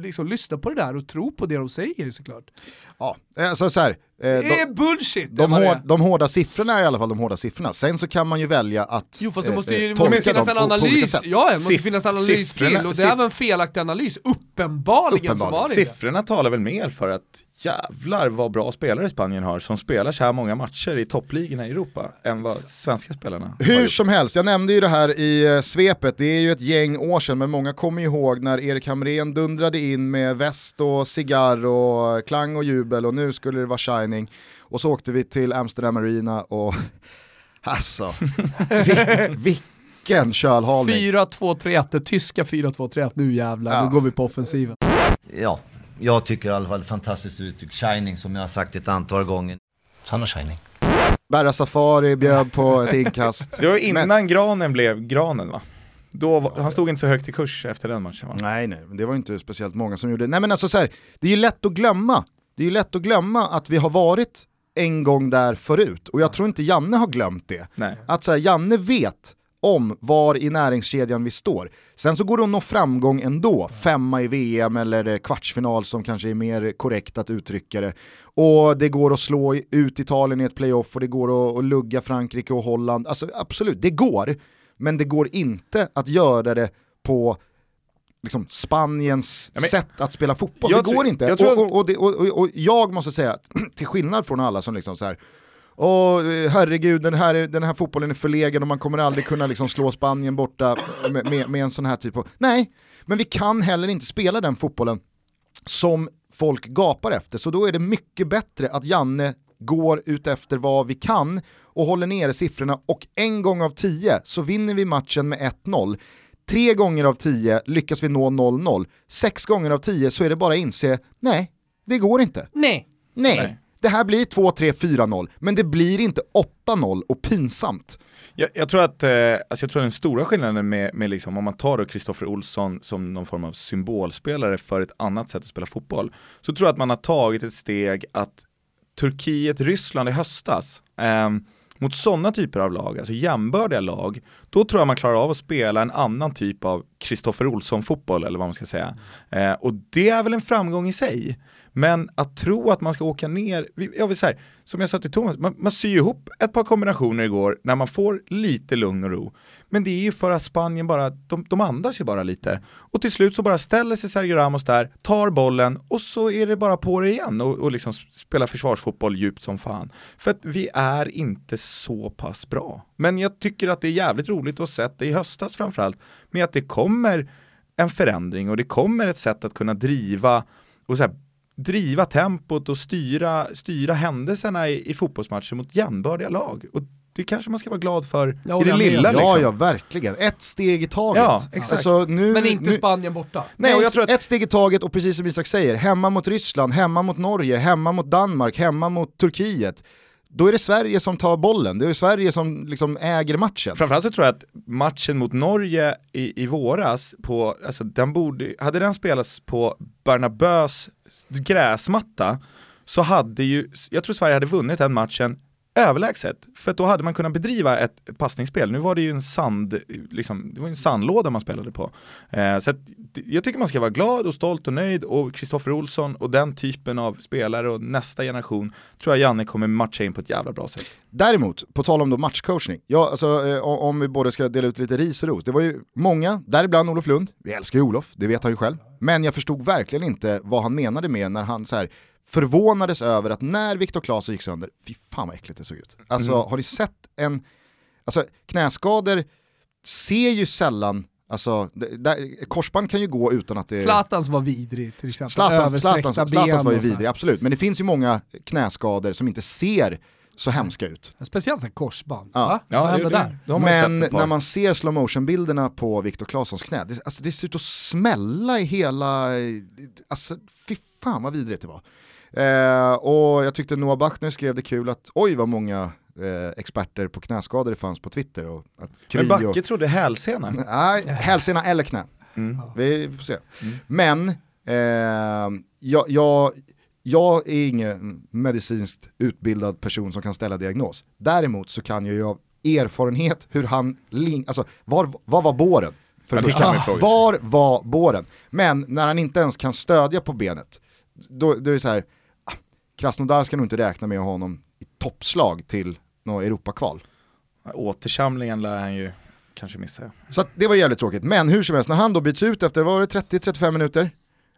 liksom lyssnar på det där och tror på det de säger såklart. Ja, alltså så här, Eh, det är bullshit! De, hård, de hårda siffrorna är i alla fall de hårda siffrorna. Sen så kan man ju välja att Jo fast det måste ju eh, finnas en analys, ja det måste finnas en analys till och det är väl en felaktig analys, uppenbarligen, uppenbarligen. så var det Siffrorna talar väl mer för att jävlar vad bra spelare Spanien har som spelar så här många matcher i toppligorna i Europa än vad svenska spelarna Hur som helst, jag nämnde ju det här i eh, svepet, det är ju ett gäng år sedan men många kommer ihåg när Erik Hamrén dundrade in med väst och cigarr och klang och jubel och nu skulle det vara shining. Och så åkte vi till Amsterdam Arena och alltså, vilken kölhalning. 4-2-3-1, det tyska 4-2-3-1, nu jävlar, ja. nu går vi på offensiven. Ja, jag tycker i alla fall fantastiskt uttryck, shining som jag har sagt ett antal gånger. Han har shining. Berra Safari bjöd på ett inkast. Det var innan Men... granen blev granen va? Då, han stod inte så högt i kurs efter den matchen va? Nej, nej, det var inte speciellt många som gjorde det. Nej men alltså så här, det är ju lätt att glömma. Det är ju lätt att glömma att vi har varit en gång där förut. Och jag tror inte Janne har glömt det. Nej. Att så här, Janne vet om var i näringskedjan vi står. Sen så går det att nå framgång ändå, femma i VM eller kvartsfinal som kanske är mer korrekt att uttrycka det. Och det går att slå ut Italien i ett playoff och det går att, att lugga Frankrike och Holland. Alltså absolut, det går. Men det går inte att göra det på liksom, Spaniens Ja, men- sätt att spela fotboll. Det går tror- inte. jag och, och, och, och, jag måste säga, till skillnad från alla som liksom så här Åh, herregud, den här, den här fotbollen är förlegad och man kommer aldrig kunna liksom slå Spanien borta med, med, med en sån här typ av... Nej, men vi kan heller inte spela den fotbollen som folk gapar efter. Så då är det mycket bättre att Janne går ut efter vad vi kan och håller nere siffrorna och en gång av tio så vinner vi matchen med 1-0. Tre gånger av tio lyckas vi nå 0-0. Sex gånger av tio så är det bara att inse, nej, det går inte. Nej. Nej, Nej det här blir 2-3-4-0, men det blir inte 8-0 och pinsamt. Jag, jag tror att, eh, alltså jag tror den stora skillnaden med, med liksom, om man tar Kristoffer Olsson som någon form av symbolspelare för ett annat sätt att spela fotboll, så tror jag att man har tagit ett steg att Turkiet-Ryssland i höstas, eh, mot sådana typer av lag, alltså jämbördiga lag, då tror jag man klarar av att spela en annan typ av Kristoffer Olsson-fotboll, eller vad man ska säga. Eh, och det är väl en framgång i sig. Men att tro att man ska åka ner, jag vill säga, som jag sa till Thomas, man, man syr ihop ett par kombinationer igår när man får lite lugn och ro. Men det är ju för att Spanien bara, de, de andas ju bara lite. Och till slut så bara ställer sig Sergio Ramos där, tar bollen och så är det bara på det igen och, och liksom spela försvarsfotboll djupt som fan. För att vi är inte så pass bra. Men jag tycker att det är jävligt roligt att ha sett det i höstas framförallt, med att det kommer en förändring och det kommer ett sätt att kunna driva och så här, driva tempot och styra, styra händelserna i, i fotbollsmatcher mot jämbördiga lag. Och det kanske man ska vara glad för Jag i det lilla. Ja, liksom. ja, verkligen. Ett steg i taget. Ja, exakt. Alltså, nu, Men inte nu, Spanien borta. Nej, och jag tror att- ett steg i taget och precis som Isak säger, hemma mot Ryssland, hemma mot Norge, hemma mot Danmark, hemma mot Turkiet. Då är det Sverige som tar bollen, det är Sverige som liksom äger matchen. Framförallt så tror jag att matchen mot Norge i, i våras, på, alltså den borde, hade den spelats på Bernabös gräsmatta så hade ju, jag tror Sverige hade vunnit den matchen överlägset. För då hade man kunnat bedriva ett, ett passningsspel. Nu var det ju en sand, liksom, det var en sandlåda man spelade på. Eh, så att, jag tycker man ska vara glad och stolt och nöjd och Kristoffer Olsson och den typen av spelare och nästa generation tror jag Janne kommer matcha in på ett jävla bra sätt. Däremot, på tal om då matchcoachning, ja, alltså, eh, om- om vi både ska dela ut lite ris och ros, det var ju många, däribland Olof Lund, vi älskar ju Olof, det vet han ju själv, men jag förstod verkligen inte vad han menade med när han så här förvånades över att när Viktor Claesson gick sönder, fy fan vad äckligt det såg ut. Alltså har ni sett en, alltså knäskador ser ju sällan, alltså det, där, korsband kan ju gå utan att det... Zlatans var vidrig till exempel. Zlatans, Zlatans, Zlatans var ju vidrig, absolut. Men det finns ju många knäskador som inte ser så hemska ut. Speciellt här korsband. Ja. Va? Vad hände det, där? man ju Men när man ser slow motion bilderna på Viktor Claessons knä, det, alltså det ser ut att smälla i hela, alltså fy fan vad vidrigt det var. Eh, och jag tyckte Noah Bachner skrev det kul att oj vad många eh, experter på knäskador det fanns på Twitter. Och att Men Backe och, trodde hälsena. Nej, hälsena eller knä. Mm. Vi får se. Men eh, jag, jag, jag är ingen medicinskt utbildad person som kan ställa diagnos. Däremot så kan jag ju av erfarenhet hur han, ling, alltså var, var var båren? För Ja, det kan vi fråga. var var båren? Men när han inte ens kan stödja på benet, då, då är det så här, Krasnodar ska nog inte räkna med honom i toppslag till något Europakval. Återsamlingen lär han ju kanske missa. Så att det var jävligt tråkigt. Men hur som helst, när han då byts ut efter, vad var det, 30-35 minuter?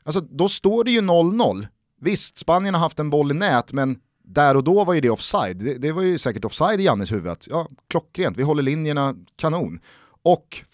Alltså då står det ju 0-0. Visst, Spanien har haft en boll i nät, men där och då var ju det offside. Det, det var ju säkert offside i Jannes huvud. Att, ja, klockrent, vi håller linjerna kanon. Och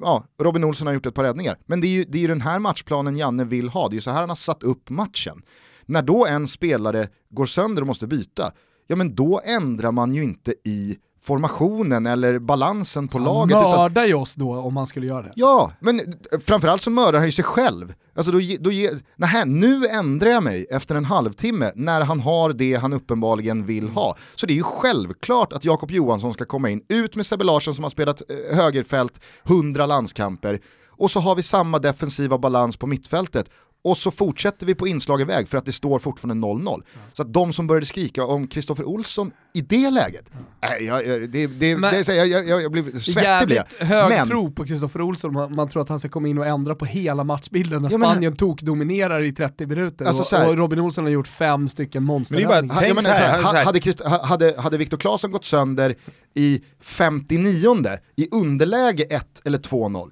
ja, Robin Olsson har gjort ett par räddningar. Men det är, ju, det är ju den här matchplanen Janne vill ha, det är ju så här han har satt upp matchen. När då en spelare går sönder och måste byta, ja men då ändrar man ju inte i formationen eller balansen på Han laget. utan- mördar ju oss då om man skulle göra det. Ja, men framförallt så mördar han ju sig själv. Alltså då, då ge, nähä, nu ändrar jag mig efter en halvtimme när han har det han uppenbarligen vill ha. Så det är ju självklart att Jakob Johansson ska komma in, ut med Sebbe Larsson som har spelat eh, högerfält 100 landskamper och så har vi samma defensiva balans på mittfältet och så fortsätter vi på inslagen väg för att det står fortfarande 0-0. Så att de som började skrika om Kristoffer Olsson i det läget, äh, jag, jag, det, det, Men- det, jag, jag, jag, jag blev svettig blev jag. Hög Men- tro på Kristoffer Olsson, man, man tror att han ska komma in och ändra på hela matchbilden när Ja, men- Spanien tokdominerar i 30 minuter Alltså, och, och Robin Olsson har gjort fem stycken monsterräddningar. hade, hade Viktor Claesson gått sönder i 59 i underläge 1 eller 2-0,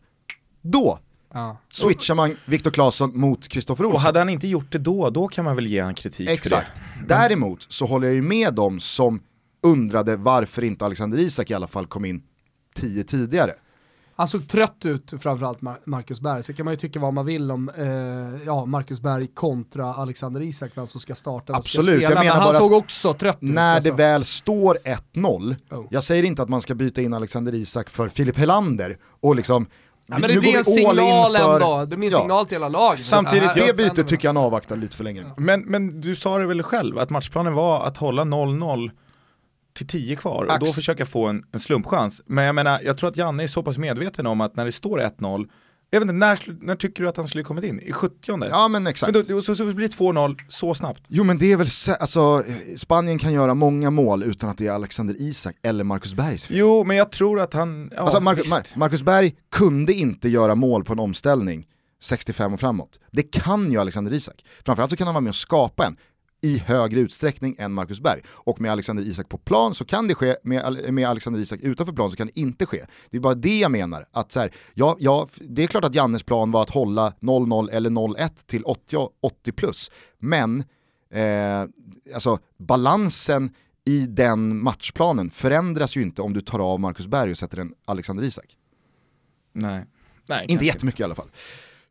då Ja. switchar man Viktor Claesson mot Kristoffer Och Olsson. hade han inte gjort det då, då kan man väl ge han kritik Exakt. för det. Däremot så håller jag ju med dem som undrade varför inte Alexander Isak i alla fall kom in tio tidigare. Han såg trött ut framförallt Mar- Marcus Berg, så kan man ju tycka vad man vill om eh, ja, Marcus Berg kontra Alexander Isak, vem som ska starta, vem som ska Absolut, jag spela, menar men han såg också trött ut. När alltså. det väl står 1-0, Oh. jag säger inte att man ska byta in Alexander Isak för Filip Helander och liksom Ja, men nu det blir en signal för- ändå, det blir en Ja. signal till hela laget. Samtidigt, Det bytet tycker jag han avvaktar lite för länge. Men, men du sa det väl själv, att matchplanen var att hålla 0-0 till 10 kvar och då Ax. försöka få en, en slumpchans. Men jag menar, jag tror att Janne är så pass medveten om att när det står 1-0, jag vet inte, när, när tycker du att han skulle kommit in? I 70 Ja men exakt. Men då, så, så blir det 2-0 så snabbt. Jo men det är väl, alltså Spanien kan göra många mål utan att det är Alexander Isak eller Marcus Bergs fel. Jo, men jag tror att han, ja, alltså Mar- visst. Mar- Marcus Berg kunde inte göra mål på en omställning 65 och framåt. Det kan ju Alexander Isak. Framförallt så kan han vara med och skapa en i högre utsträckning än Marcus Berg. Och med Alexander Isak på plan så kan det ske, med, med Alexander Isak utanför plan så kan det inte ske. Det är bara det jag menar. Att så här, ja, ja, det är klart att Jannes plan var att hålla 0-0 eller 0-1 till 80, 80 plus. Men eh, alltså, balansen i den matchplanen förändras ju inte om du tar av Marcus Berg och sätter en Alexander Isak. Nej. Nej, Inte jättemycket i alla fall.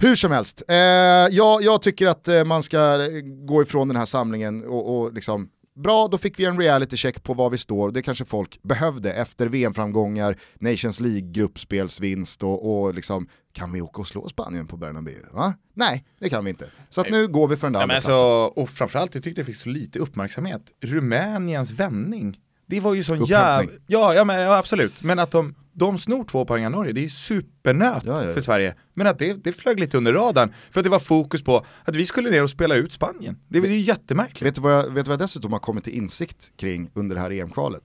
Hur som helst, eh, jag, jag tycker att eh, man ska gå ifrån den här samlingen och, och liksom, bra då fick vi en reality check på var vi står, det kanske folk behövde efter VM-framgångar, Nations League-gruppspelsvinst och, och liksom, kan vi åka och slå Spanien på Bernabéu? Va? Nej, det kan vi inte. Så att nu går vi för den där andra men platsen. alltså, och framförallt, jag tyckte det fick så lite uppmärksamhet. Rumäniens vändning, det var ju sån jävla... Ja, ja, men, ja, absolut. Men att de, de snor två poäng av Norge, det är supernöt Ja, ja, ja. för Sverige. Men att det, det flög lite under radarn, för att det var fokus på att vi skulle ner och spela ut Spanien. Det, det är ju jättemärkligt. Vet du, vad jag, vet du vad jag dessutom har kommit till insikt kring under det här EM-kvalet?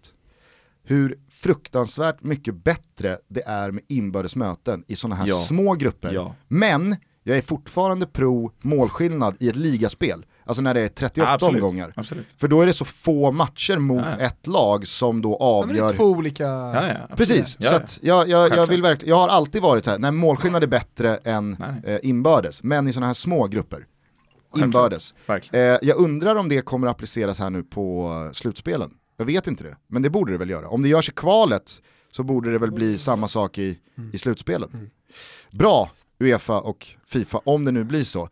Hur fruktansvärt mycket bättre det är med inbördes möten i sådana här små grupper. Men jag är fortfarande pro målskillnad i ett ligaspel. Alltså när det är 38 Absolut. omgångar. Absolut. För då är det så få matcher mot Ja, ja. ett lag som då Ja, men det avgör är två olika... Ja, ja. Precis, Ja, så ja. att jag, jag, jag, vill verkligen, jag har alltid varit så här, nej målskillnad är bättre än Nej, eh, inbördes, men i sådana här små grupper, inbördes. Verkligen. Eh, jag undrar om det kommer att appliceras här nu på eh, slutspelen. Jag vet inte det, men det borde det väl göra. Om det görs i kvalet så borde det väl bli samma sak i, i slutspelen. Bra Uefa och Fifa, om det nu blir så.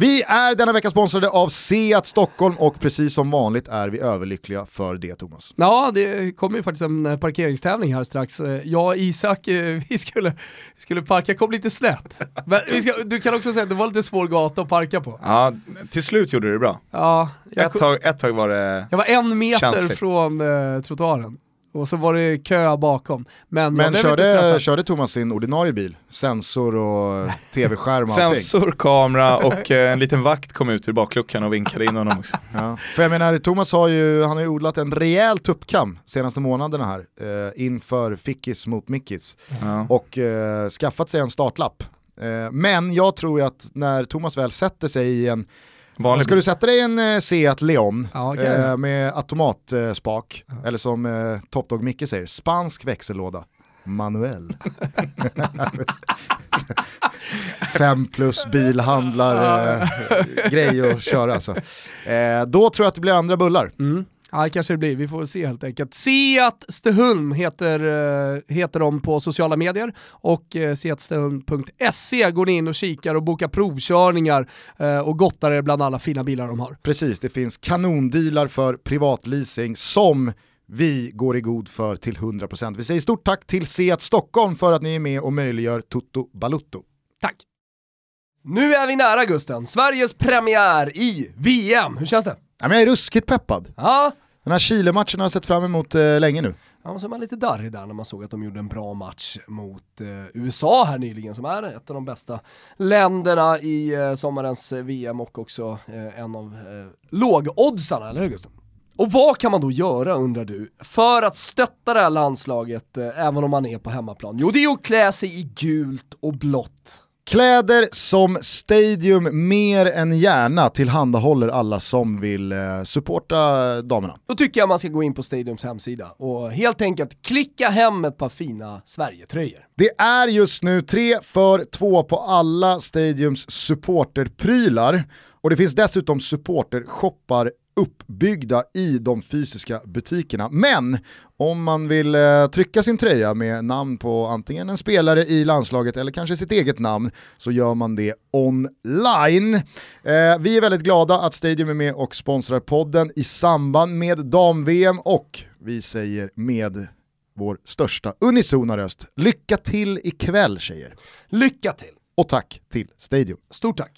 Vi är denna vecka sponsrade av Seat Stockholm och precis som vanligt är vi överlyckliga för det Thomas. Ja, det kommer ju faktiskt en eh, parkeringstävling här strax. Eh, Jag och Isak, eh, vi skulle, skulle parka, kom lite snett. Men vi ska, du kan också säga att det var lite svår gata att parka på. Ja, till slut gjorde du det bra. Ja, jag, Ett tag, ett tag var det... jag var en meter Känsligt. från eh, trottoaren. Och så var det kö bakom. Men, Men körde, körde Thomas sin ordinarie bil? Sensor och tv-skärm och allting? Sensor, kamera och eh, en liten vakt kom ut ur bakluckan och vinkade in honom också. Ja. För jag menar, Thomas har ju, han har ju odlat en rejäl tuppkam senaste månaderna här eh, inför Fickis mot Mickis Ja. och eh, skaffat sig en startlapp. Eh, men jag tror ju att när Thomas väl sätter sig i en, Vanlig ska du sätta dig i en eh, Seat Leon Ja, okej. eh, med automatspak, eller som eh, Top Dog Micke säger, spansk växellåda. Manuell. Fem plus bilhandlar eh, grej att köra alltså. Eh, då tror jag att det blir andra bullar. Mm. Ja, det kanske det blir. Vi får se helt enkelt. Seat Steholm heter, eh, heter de på sociala medier och eh, seatsteholm.se går ni in och kikar och bokar provkörningar eh, och gottar er bland alla fina bilar de har. Precis, det finns kanondealar för privatleasing som vi går i god för till 100%. Vi säger stort tack till Seat Stockholm för att ni är med och möjliggör Toto Balutto. Tack! Nu är vi nära Gusten, Sveriges premiär i VM. Hur känns det? Ja, men jag är ruskigt peppad. Ja, Den här Chile-matchen har jag sett fram emot eh, länge nu. Ja, så är man lite darrig där när man såg att de gjorde en bra match mot eh, USA här nyligen som är ett av de bästa länderna i eh, sommarens VM och också eh, en av eh, lågoddsarna, eller hur Gustav? Och vad kan man då göra undrar du, för att stötta det här landslaget eh, även om man är på hemmaplan? Jo det är att klä sig i gult och blått. Kläder som Stadium mer än gärna tillhandahåller alla som vill eh, supporta damerna. Då tycker jag man ska gå in på Stadiums hemsida och helt enkelt klicka hem ett par fina Sverige-tröjor. Det är just nu tre för två på alla Stadiums supporterprylar och det finns dessutom supportershoppar uppbyggda i de fysiska butikerna. Men om man vill eh, trycka sin tröja med namn på antingen en spelare i landslaget eller kanske sitt eget namn så gör man det online. Eh, vi är väldigt glada att Stadium är med och sponsrar podden i samband med dam-VM och vi säger med vår största unisona röst, lycka till ikväll tjejer. Lycka till! Och tack till Stadium. Stort tack!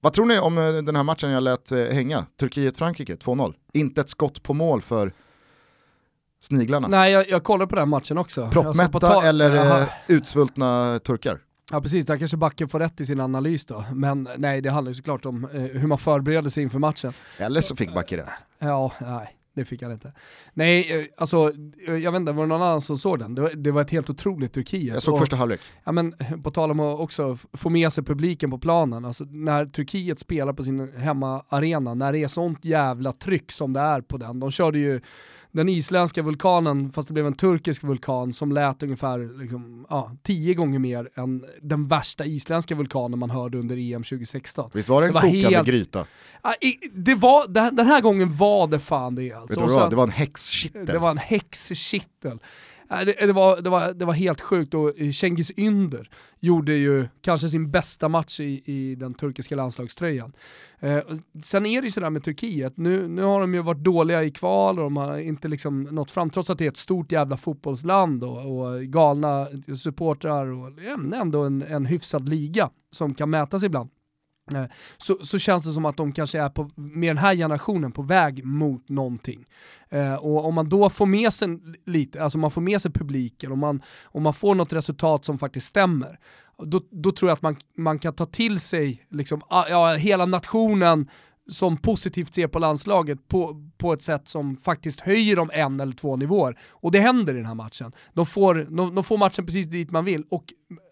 Vad tror ni om eh, den här matchen jag lät eh, hänga? Turkiet-Frankrike 2-0. Inte ett skott på mål för sniglarna. Nej, jag, jag kollar på den matchen också. Proppmätta ta- eller Aha. Eh, utsvultna turkar? Ja precis, där kanske backen får rätt i sin analys då. Men nej, det handlar ju såklart om eh, hur man förbereder sig inför matchen. Eller så fick backen rätt. Ja, nej det fick han inte. Nej, eh, alltså jag vet inte, var det någon annan som såg den? Det var, det var ett helt otroligt Turkiet. Jag såg och, första halvlek. Ja men på tal om att också få med sig publiken på planen, alltså när Turkiet spelar på sin hemmaarena, när det är sånt jävla tryck som det är på den. De körde ju den isländska vulkanen, fast det blev en turkisk vulkan som lät ungefär liksom, ja, tio gånger mer än den värsta isländska vulkanen man hörde under EM 2016. Visst var det en det kokande helt... gryta? Ja, det var, den här gången var det fan det alltså. Vet du vad det var? en häxkittel. Det var en häxkittel. Det, det, var, det, var, det var helt sjukt och Cengiz Ynder gjorde ju kanske sin bästa match i, i den turkiska landslagströjan. Eh, sen är det ju sådär med Turkiet, nu, nu har de ju varit dåliga i kval och de har inte liksom nått fram, trots att det är ett stort jävla fotbollsland och, och galna supportrar och ändå en, en hyfsad liga som kan mätas ibland. Eh, så, så känns det som att de kanske är på, med den här generationen på väg mot någonting. Eh, och om man då får med sig lite, alltså man får med sig publiken och man, och man får något resultat som faktiskt stämmer, då, då tror jag att man, man kan ta till sig liksom, ah, ja, hela nationen som positivt ser på landslaget på, på ett sätt som faktiskt höjer dem en eller två nivåer. Och det händer i den här matchen. De får, de, de får matchen precis dit man vill och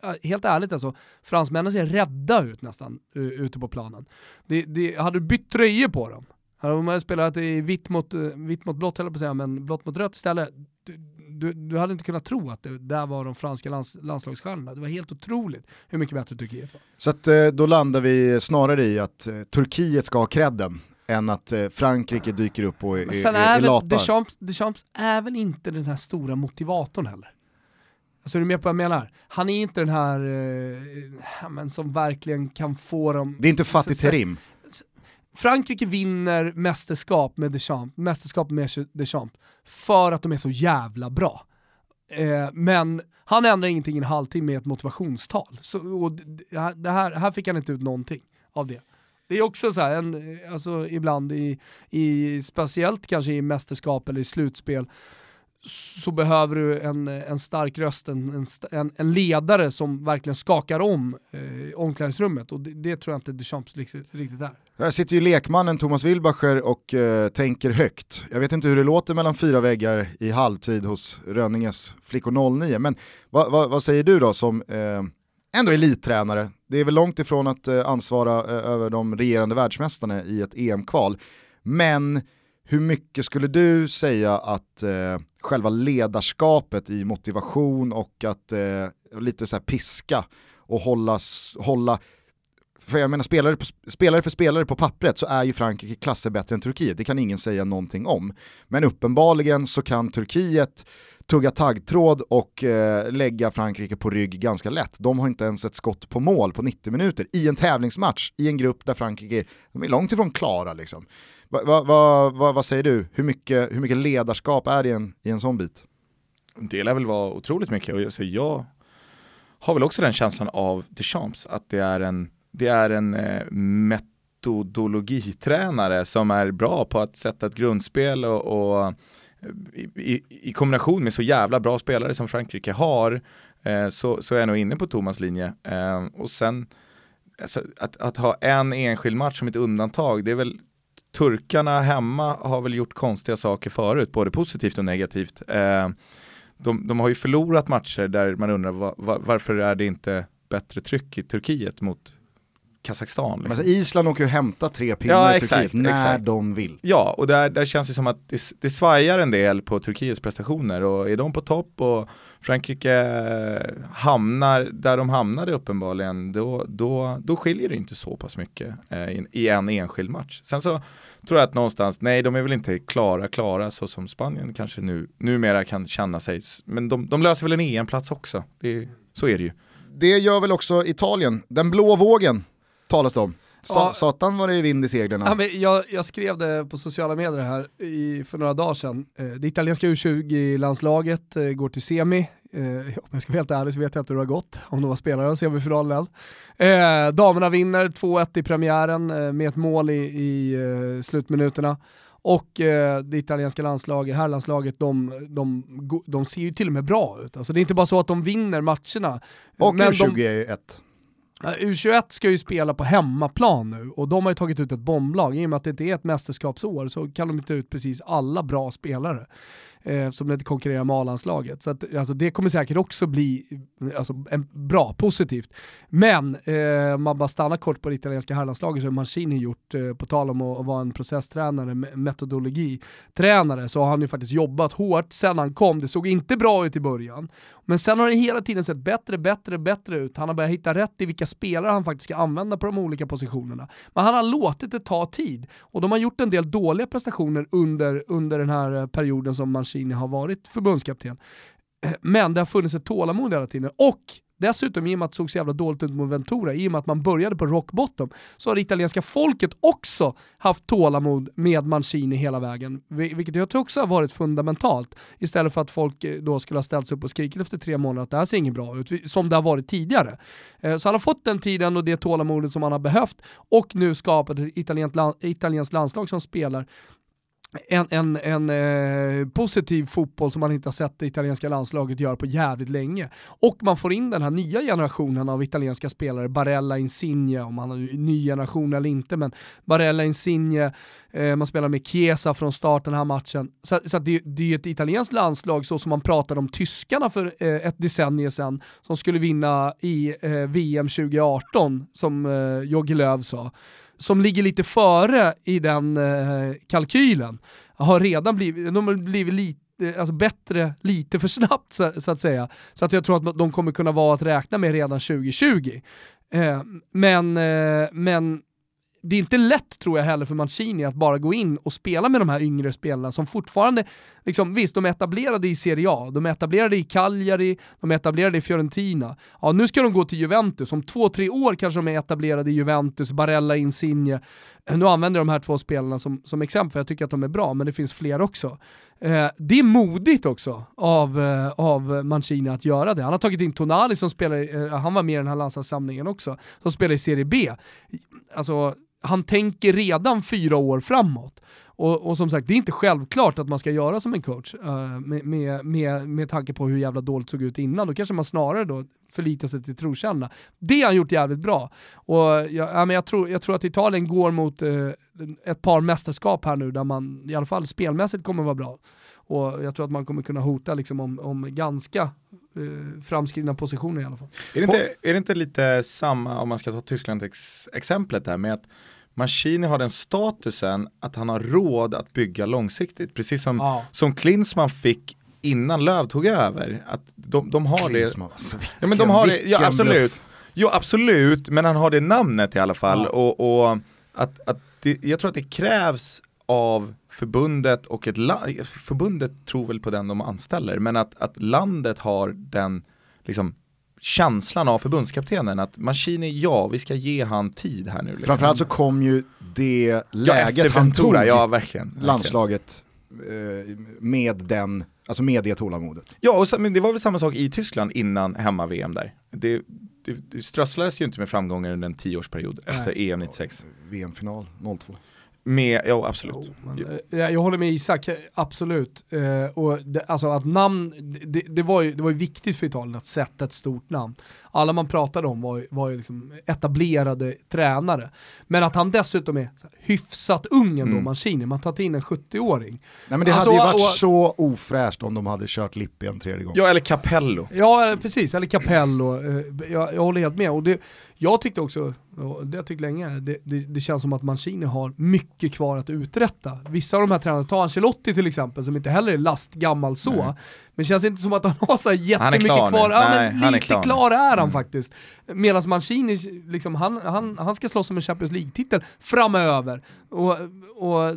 äh, helt ärligt alltså, fransmännen ser rädda ut nästan ute på planen. Det, det, hade du bytt tröjor på dem, hade de spelat i vitt mot, eh, vitt mot blått, eller på att säga, men blått mot rött istället, du, du, hade inte kunnat tro att det där var de franska lands, landslagsstjärnorna. Det var helt otroligt hur mycket bättre Turkiet var. Så att, eh, då landar vi snarare i att eh, Turkiet ska ha credden än att eh, Frankrike dyker upp och är, Sen är, är, är lata. Deschamps, Deschamps är väl inte den här stora motivatorn heller. Alltså är du med på vad jag menar? Han är inte den här eh, men som verkligen kan få dem... Det är inte Fatih Terim. Frankrike vinner mästerskap med Deschamps, mästerskap med Deschamps för att de är så jävla bra. Eh, men han ändrar ingenting i en halvtimme i ett motivationstal. Så, och det här, här fick han inte ut någonting av det. Det är också så här, en, alltså ibland i, i, speciellt kanske i mästerskap eller i slutspel, så behöver du en, en stark röst, en, en, en ledare som verkligen skakar om eh, omklädningsrummet och det, det, tror jag inte Deschamps riktigt, riktigt är. Här sitter ju lekmannen Thomas Wilbacher och eh, tänker högt. Jag vet inte hur det låter mellan fyra väggar i halvtid hos Rönninges flickor 09, men vad va, vad säger du då som eh, ändå elittränare? Det är väl långt ifrån att eh, ansvara eh, över de regerande världsmästarna i ett EM-kval, men hur mycket skulle du säga att eh, själva ledarskapet i motivation och att eh, lite så piska och hålla, hålla för jag menar spelare, spelare för spelare på pappret så är ju Frankrike klasser bättre än Turkiet, det kan ingen säga någonting om. Men uppenbarligen så kan Turkiet tugga taggtråd och eh, lägga Frankrike på rygg ganska lätt. De har inte ens ett skott på mål på 90 minuter i en tävlingsmatch i en grupp där Frankrike de är långt ifrån klara. Liksom. Va, va, va, vad säger du? Hur mycket, hur mycket ledarskap är det i en, i en sån bit? Det lär väl vara otroligt mycket och jag, så jag har väl också den känslan av Deschamps, att det är en, det är en eh, metodologitränare som är bra på att sätta ett grundspel och, och eh, i, i, i kombination med så jävla bra spelare som Frankrike har eh, så, så är jag nog inne på Thomas linje. Eh, och sen alltså, att, att ha en enskild match som ett undantag, det är väl turkarna hemma har väl gjort konstiga saker förut, både positivt och negativt. Eh, de, de, har ju förlorat matcher där man undrar var, varför är det inte bättre tryck i Turkiet mot Kazakstan. Liksom. Alltså Island åker ju hämta tre pinnar ja, i Turkiet när exakt. de vill. Ja, och där, där känns det som att det, det svajar en del på Turkiets prestationer och är de på topp och Frankrike hamnar där de hamnade uppenbarligen, då, då, då skiljer det inte så pass mycket eh, i, i en enskild match. Sen så tror jag att någonstans, nej de är väl inte klara, klara så som Spanien kanske nu, numera kan känna sig, men de, de löser väl en EM-plats också, det, så är det ju. Det gör väl också Italien, den blå vågen talas det om. Sa ja. Satan var det vind i seglen. Ja, jag, jag, skrev det på sociala medier här i, för några dagar sedan. Eh, det italienska U20-landslaget eh, går till semi. Eh, om jag ska vara helt ärlig så vet jag inte hur det har gått, om de var spelare i semifinalen. Eh, damerna vinner 2-1 i premiären med ett mål i, i slutminuterna. Och eh, det italienska landslaget, herrlandslaget, de, de, de, ser ju till och med bra ut. Alltså det är inte bara så att de vinner matcherna. Och U21. U21 ska ju spela på hemmaplan nu och de har ju tagit ut ett bomblag. I och med att det inte är ett mästerskapsår så kan de inte ut precis alla bra spelare eh, som inte konkurrerar med A-landslaget. Så att, alltså, det kommer säkert också bli alltså, en, bra, positivt. Men eh, man bara stannar kort på det italienska herrlandslaget så har Mancini gjort, eh, på tal om att, att vara en processtränare, metodologitränare, så har han ju faktiskt jobbat hårt sen han kom. Det såg inte bra ut i början. Men sen har det hela tiden sett bättre, bättre, bättre ut. Han har börjat hitta rätt i vilka spelare han faktiskt ska använda på de olika positionerna. Men han har låtit det ta tid och de har gjort en del dåliga prestationer under, under den här eh, perioden som Mancini Mancini har varit förbundskapten. Men det har funnits ett tålamod hela tiden. Och Dessutom, i och med att det såg så jävla dåligt ut mot Ventura, i och med att man började på rock bottom, så har det italienska folket också haft tålamod med Mancini hela vägen. Vilket jag tror också har varit fundamentalt. Istället för att folk eh, då skulle ha ställt sig upp och skrikit efter tre månader att det här ser inget bra ut, som det har varit tidigare. Eh, så han har fått den tiden och det tålamodet som han har behövt och nu skapat ett italienskt landslag som spelar en, en, en eh, positiv fotboll som man inte har sett det italienska landslaget göra på jävligt länge. Och man får in den här nya generationen av italienska spelare, Barella, Insigne, om han har ny generation eller inte, men Barella, Insigne, eh, man spelar med Chiesa från start den här matchen. Så, så det, det är ju ett italienskt landslag så som man pratade om tyskarna för eh, ett decennium sedan, som skulle vinna i eh, VM 2018, som eh, Jogi Löw sa som ligger lite före i den eh, kalkylen, har redan blivit, de har blivit lite eh, alltså bättre lite för snabbt så, så, att säga. Så att jag tror att de kommer kunna vara att räkna med redan 2020. Eh, men, eh, men det är inte lätt tror jag heller för Mancini att bara gå in och spela med de här yngre spelarna som fortfarande, liksom, visst de är etablerade i Serie A, de är etablerade i Cagliari, de är etablerade i Fiorentina. Ja, nu ska de gå till Juventus, om två, tre år kanske de är etablerade i Juventus, Barella, Insigne. Nu använder jag de här två spelarna som, som exempel, för jag tycker att de är bra, men det finns fler också. Eh, det är modigt också av, eh, av Mancini att göra det. Han har tagit in Tonali som spelar, eh, han var med i den här landslagssamlingen också, som spelar i Serie B. Alltså, han tänker redan fyra år framåt. Och, och, som sagt, det är inte självklart att man ska göra som en coach uh, med, med, med, med tanke på hur jävla dåligt såg ut innan. Då kanske man snarare då förlitar sig till trotjänarna. Det har han gjort jävligt bra. Och jag, ja, men jag, tror, jag tror att Italien går mot uh, ett par mästerskap här nu där man i alla fall spelmässigt kommer vara bra. Och jag tror att man kommer kunna hota liksom om, om ganska uh, framskridna positioner i alla fall. Är det, inte, är det inte lite samma, om man ska ta Tyskland-exemplet där med att Maschini har den statusen att han har råd att bygga långsiktigt. Precis som, ja. som Klinsmann fick innan Löv tog över. Att de, de har Klinsmann, det. Alltså, ja men de har det, ja absolut. Jo absolut, men han har det namnet i alla fall. Ja. Och, och, att, att det, jag tror att det krävs av förbundet och ett land, förbundet tror väl på den de anställer, men att, att landet har den liksom känslan av förbundskaptenen att Maschini, ja vi ska ge han tid här nu. Liksom. Framförallt så kom ju det läget ja, han tog ja, verkligen, verkligen. landslaget eh, med den, alltså med det tålamodet. Ja, och men det var väl samma sak i Tyskland innan hemma-VM där. Det, det, det strösslades ju inte med framgångar under en tioårsperiod efter EM 96. VM-final 02. Med, jo absolut. Men, eh, jag håller med Isak, absolut. Eh, och det, alltså att namn, det, det, var ju, det var ju viktigt för Italien att sätta ett stort namn. Alla man pratade om var, var ju liksom etablerade tränare. Men att han dessutom är hyfsat ung ändå, mm. Mancini, man tar in en 70-åring. Nej men det alltså, hade ju varit och, så ofräscht om de hade kört Lippi en tredje gång. Ja eller Capello. Ja precis, eller Capello. Eh, jag, jag håller helt med. Och det, jag tyckte också, och det har jag tyckt länge, det, det, det, känns som att Mancini har mycket kvar att uträtta. Vissa av de här tränarna, ta Ancelotti till exempel, som inte heller är lastgammal så, Nej. men känns inte som att han har så jättemycket klar kvar. Ja, Nej, men lite är klar, klar, är han mm. faktiskt. Medan Mancini, liksom, han, han, han ska slåss om en Champions League-titel framöver. Och, och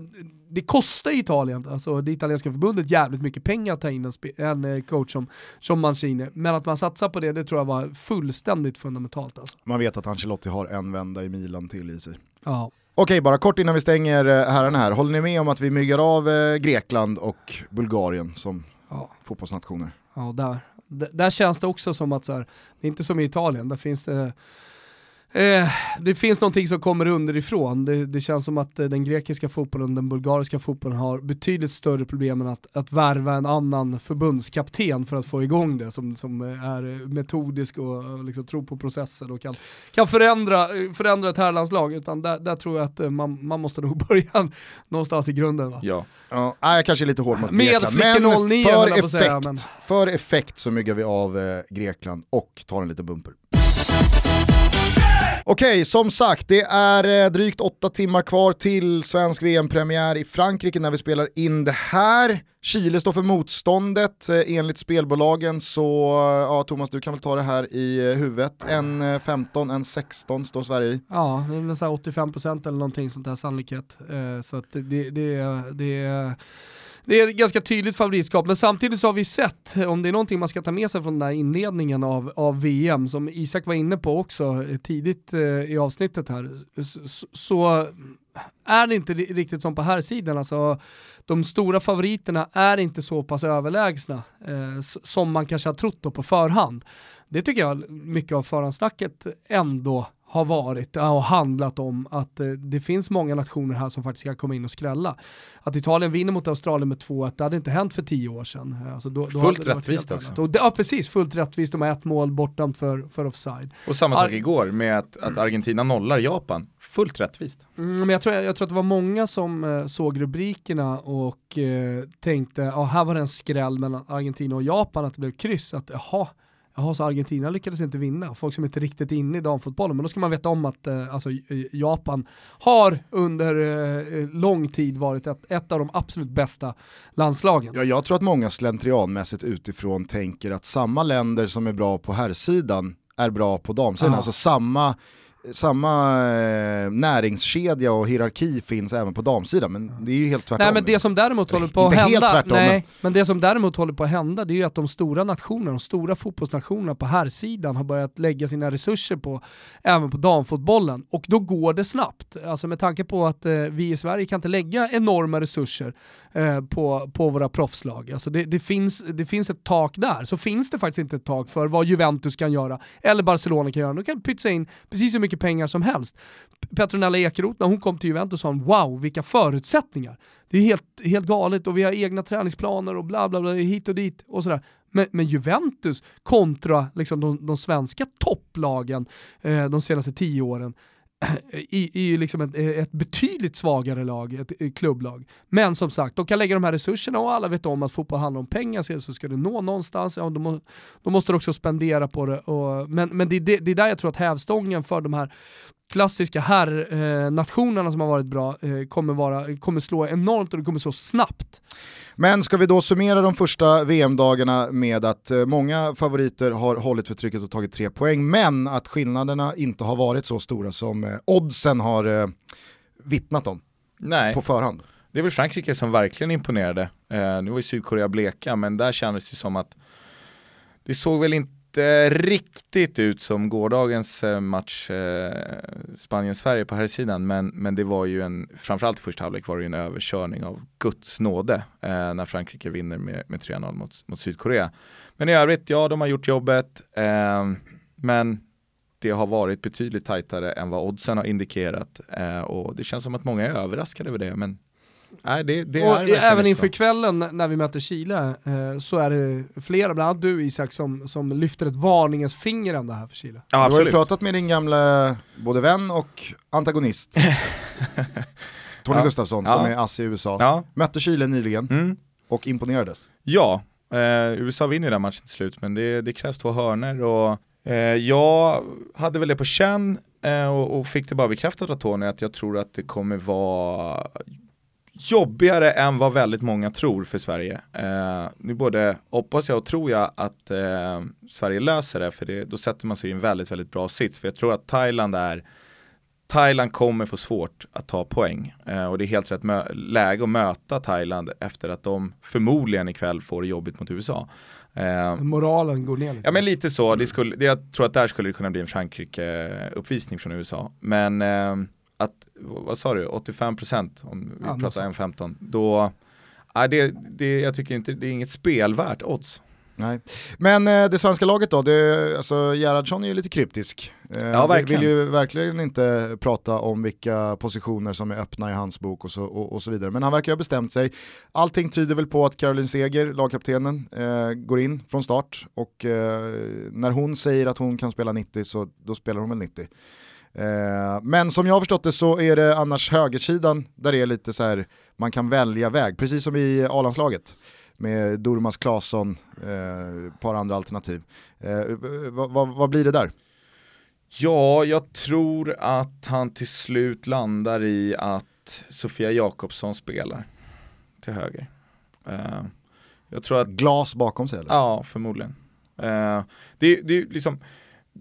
det kostar Italien, alltså det italienska förbundet, jävligt mycket pengar att ta in en, en eh, coach som, som Mancini. Men att man satsar på det, det tror jag var fullständigt fundamentalt. Alltså. Man vet att Ancelotti har en vända i Milan till i sig. Ja. Okej, bara kort innan vi stänger eh, herrarna här. Håller ni med om att vi myggar av eh, Grekland och Bulgarien som ja. fotbollsnationer? Ja, där. D där känns det också som att så här, det är inte som i Italien, där finns det Eh, det finns någonting som kommer underifrån. Det, det känns som att eh, den grekiska fotbollen och den bulgariska fotbollen har betydligt större problem än att, att värva en annan förbundskapten för att få igång det som, som är metodisk och, och liksom tror på processer och kan, kan förändra, förändra ett herrlandslag. Utan där, där tror jag att eh, man, man måste nog börja någonstans i grunden. Va? Ja. ja, jag kanske är lite hård mot Grekland. Men 09, för, effekt, säga, men... för effekt så myggar vi av eh, Grekland och tar en liten bumper. Okej, som sagt, det är eh, drygt åtta timmar kvar till svensk VM-premiär i Frankrike när vi spelar in det här. Chile står för motståndet eh, enligt spelbolagen så, eh, ja Thomas du kan väl ta det här i huvudet. En 15, en 16 står Sverige i. Ja, det är väl 85% eller någonting sånt där sannolikhet. Så att det, det, det, det det är ett ganska tydligt favoritskap, men samtidigt så har vi sett, om det är någonting man ska ta med sig från den här inledningen av, av VM, som Isak var inne på också eh, tidigt eh, i avsnittet här, så, så är det inte riktigt som på här sidan. Alltså, de stora favoriterna är inte så pass överlägsna eh, som man kanske har trott på förhand. Det tycker jag mycket av förhandsnacket ändå har varit och handlat om att eh, det finns många nationer här som faktiskt kan komma in och skrälla. Att Italien vinner mot Australien med 2-1, det hade inte hänt för tio år sedan. Alltså då, då fullt rättvist också. Och ja precis, fullt rättvist, de har ett mål bortdömt för, för offside. Och samma sak Ar igår med att, att Argentina nollar Japan, fullt rättvist. Mm, men jag tror, jag tror att det var många som eh, såg rubrikerna och eh, tänkte, ja här var det en skräll mellan Argentina och Japan, att det blev kryss, att jaha, Jaha, så Argentina lyckades inte vinna. Folk som inte är riktigt inne i damfotbollen. Men då ska man veta om att eh, alltså, Japan har under eh, lång tid varit ett, ett, av de absolut bästa landslagen. Ja, jag tror att många slentrianmässigt utifrån tänker att samma länder som är bra på herrsidan är bra på damsidan. Ja. Alltså samma samma eh, näringskedja och hierarki finns även på damsidan, men det är ju helt tvärtom. Nej men det som däremot håller på att hända, helt tvärtom, nej, men... men det som däremot håller på att hända det är ju att de stora nationerna, de stora fotbollsnationerna på här sidan har börjat lägga sina resurser på, även på damfotbollen. Och då går det snabbt. Alltså med tanke på att eh, vi i Sverige kan inte lägga enorma resurser eh, på, på våra proffslag. Alltså det, det, finns, det finns ett tak där, så finns det faktiskt inte ett tak för vad Juventus kan göra, eller Barcelona kan göra. De kan pytsa in precis hur mycket mycket pengar som helst. Petronella Ekeroth, när hon kom till Juventus sa hon wow vilka förutsättningar. Det är helt, helt galet och vi har egna träningsplaner och bla bla bla hit och dit och sådär. Men, men Juventus kontra liksom, de, de svenska topplagen eh, de senaste tio åren, i, i liksom ett, ett, betydligt svagare lag, ett, ett, klubblag. Men som sagt, de kan lägga de här resurserna och alla vet om att fotboll handlar om pengar, så ska det nå någonstans, ja, då, må, då måste du också spendera på det. Och, men men det, det, det är där jag tror att hävstången för de här klassiska herrnationerna eh, som har varit bra eh, kommer, vara, kommer slå enormt och det kommer slå snabbt. Men ska vi då summera de första VM-dagarna med att eh, många favoriter har hållit för trycket och tagit tre poäng, men att skillnaderna inte har varit så stora som eh, oddsen har eh, vittnat om Nej. på förhand. Det är väl Frankrike som verkligen imponerade. Eh, nu var ju Sydkorea bleka, men där kändes det som att det såg väl inte inte riktigt ut som gårdagens eh, match eh, Spanien-Sverige på här sidan men, men det var ju en, framförallt i första halvlek var det ju en överkörning av Guds nåde eh, när Frankrike vinner med, med 3-0 mot, mot Sydkorea. Men i övrigt, ja de har gjort jobbet, eh, men det har varit betydligt tajtare än vad oddsen har indikerat. Eh, och det känns som att många är överraskade över det. Men nej, det, det och även inför så. kvällen när vi möter Chile eh, så är det flera, bland annat du Isak, som, som lyfter ett varningens finger ändå här för Chile. Ja, Du har ju pratat med din gamla både vän och antagonist. Tony Ja. Gustafsson Ja. som är ass i USA. Ja, Mötte Chile nyligen mm. och imponerades. ja. Eh, USA vinner ju den matchen till slut men det, det krävs två hörner och eh, jag hade väl det på känn eh, och, och fick det bara bekräftat av Tony att jag tror att det kommer vara jobbigare än vad väldigt många tror för Sverige. Eh, nu både hoppas jag och tror jag att eh, Sverige löser det för det, då sätter man sig i en väldigt, väldigt bra sits. För jag tror att Thailand är Thailand kommer få svårt att ta poäng eh, och det är helt rätt läge att möta Thailand efter att de förmodligen ikväll får det jobbigt mot USA. Eh, Moralen går ner lite. Ja men lite så, det skulle, det, jag tror att där skulle det kunna bli en Frankrike-uppvisning från USA. Men eh, att, vad sa du, 85% om vi Ja, pratar 1,15, då, ja, det, det, jag tycker inte, det är inget spelvärt odds. Nej. Men eh, det svenska laget då, det, alltså Gerhardsson är ju lite kryptisk. Eh, Ja, verkligen. Vill ju verkligen inte prata om vilka positioner som är öppna i hans bok och så, och, och så vidare. Men han verkar ha bestämt sig. Allting tyder väl på att Caroline Seger, lagkaptenen, eh, går in från start och eh, när hon säger att hon kan spela 90 så då spelar hon väl 90. Eh, men som jag har förstått det så är det annars högersidan där det är lite så här, man kan välja väg, precis som i A-landslaget med Durmas Claesson, eh, ett par andra alternativ. Eh, vad, vad, vad blir det där? Ja, jag tror att han till slut landar i att Sofia Jakobsson spelar till höger. Eh, jag tror att Glas bakom sig eller? Ja, förmodligen. Det, det är liksom,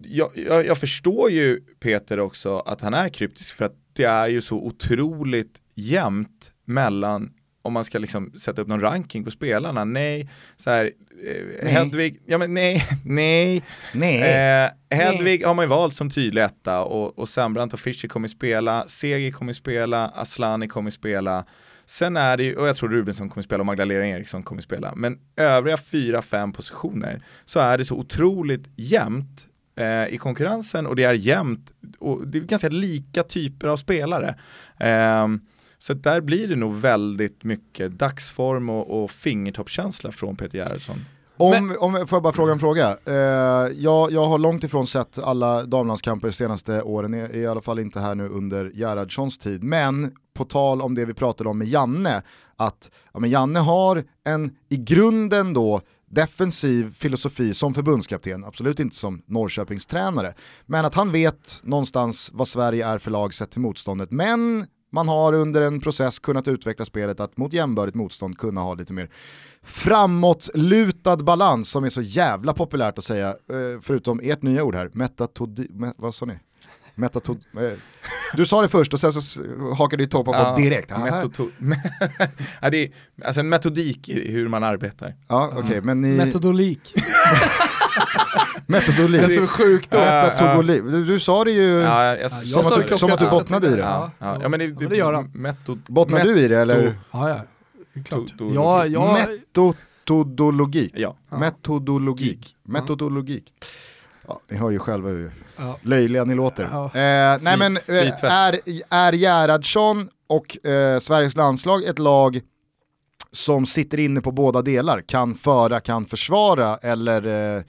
jag, jag, jag förstår ju Peter också att han är kryptisk för att det är ju så otroligt jämnt mellan om man ska liksom sätta upp någon ranking på spelarna, nej, så här, eh, Nej. Hedvig, ja men nej, nej, Nej. Eh, Hedvig har man ju valt som tydlig etta och, och Sembrant och Fischer kommer spela, Segi kommer spela, Aslani kommer spela. Sen är det ju, och jag tror Rubensson kommer spela och Magdalena Eriksson kommer spela. Men övriga fyra, fem positioner så är det så otroligt jämnt eh, i konkurrensen och det är jämnt och det är ganska lika typer av spelare. Ehm, så där blir det nog väldigt mycket dagsform och, och fingertoppskänsla från Peter Gerhardsson. Om, om, får jag bara fråga en fråga? Eh, jag, jag har långt ifrån sett alla damlandskamper de senaste åren, i, i alla fall inte här nu under Gerhardssons tid. Men på tal om det vi pratade om med Janne, att ja, men Janne har en i grunden då defensiv filosofi som förbundskapten, absolut inte som Norrköpings tränare. Men att han vet någonstans vad Sverige är för lag sett till motståndet. Men man har under en process kunnat utveckla spelet att mot jämbördigt motstånd kunna ha lite mer framåtlutad balans som är så jävla populärt att säga, eh, förutom ert nya ord här, metatodi, vad sa ni? Metatod, eh, du sa det först och sen så hakade du på på Ja, direkt. Ja, det är alltså en metodik i hur man arbetar. Ja, okej, men ni... Metodolik. metodolik. Det är så sjukt då. Metatodolik. Du, du sa det ju, Ja, jag, jag som, sa att du, som att du bottnade i det. Ja, ja, ja, men det, Ja, men det gör han. Metod, Bottnar met- du i det eller? Ja, ja. Det klart. Ja, ja, Metodologik. Ja, Ja. Metodologik. Metodologik. Ja, ni hör ju själva hur ja. löjliga ni låter. Ja. Eh, nej men eh, är, är Gerhardsson och eh, Sveriges landslag ett lag som sitter inne på båda delar, kan föra, kan försvara eller eh,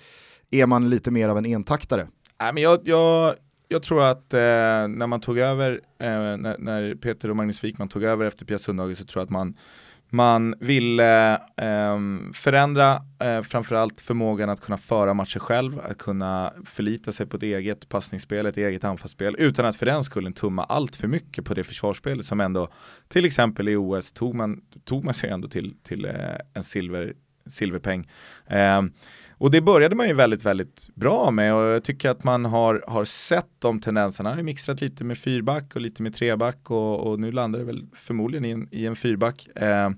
är man lite mer av en entaktare? Nej, men jag, jag, jag tror att eh, när man tog över, eh, när, när Peter och Magnus Wikman tog över efter Pia Sundhage så tror jag att man man ville eh, förändra eh, framförallt förmågan att kunna föra matcher själv, att kunna förlita sig på ett eget passningsspel, ett eget anfallsspel utan att för den skullen tumma allt för mycket på det försvarsspelet som ändå till exempel i OS tog man, tog man sig ändå till, till eh, en silver, silverpeng. Ehm, och det började man ju väldigt, väldigt bra med och jag tycker att man har, har sett de tendenserna. Han har mixtrat lite med fyrback och lite med treback och, och nu landar det väl förmodligen i en, i en fyrback. Eh,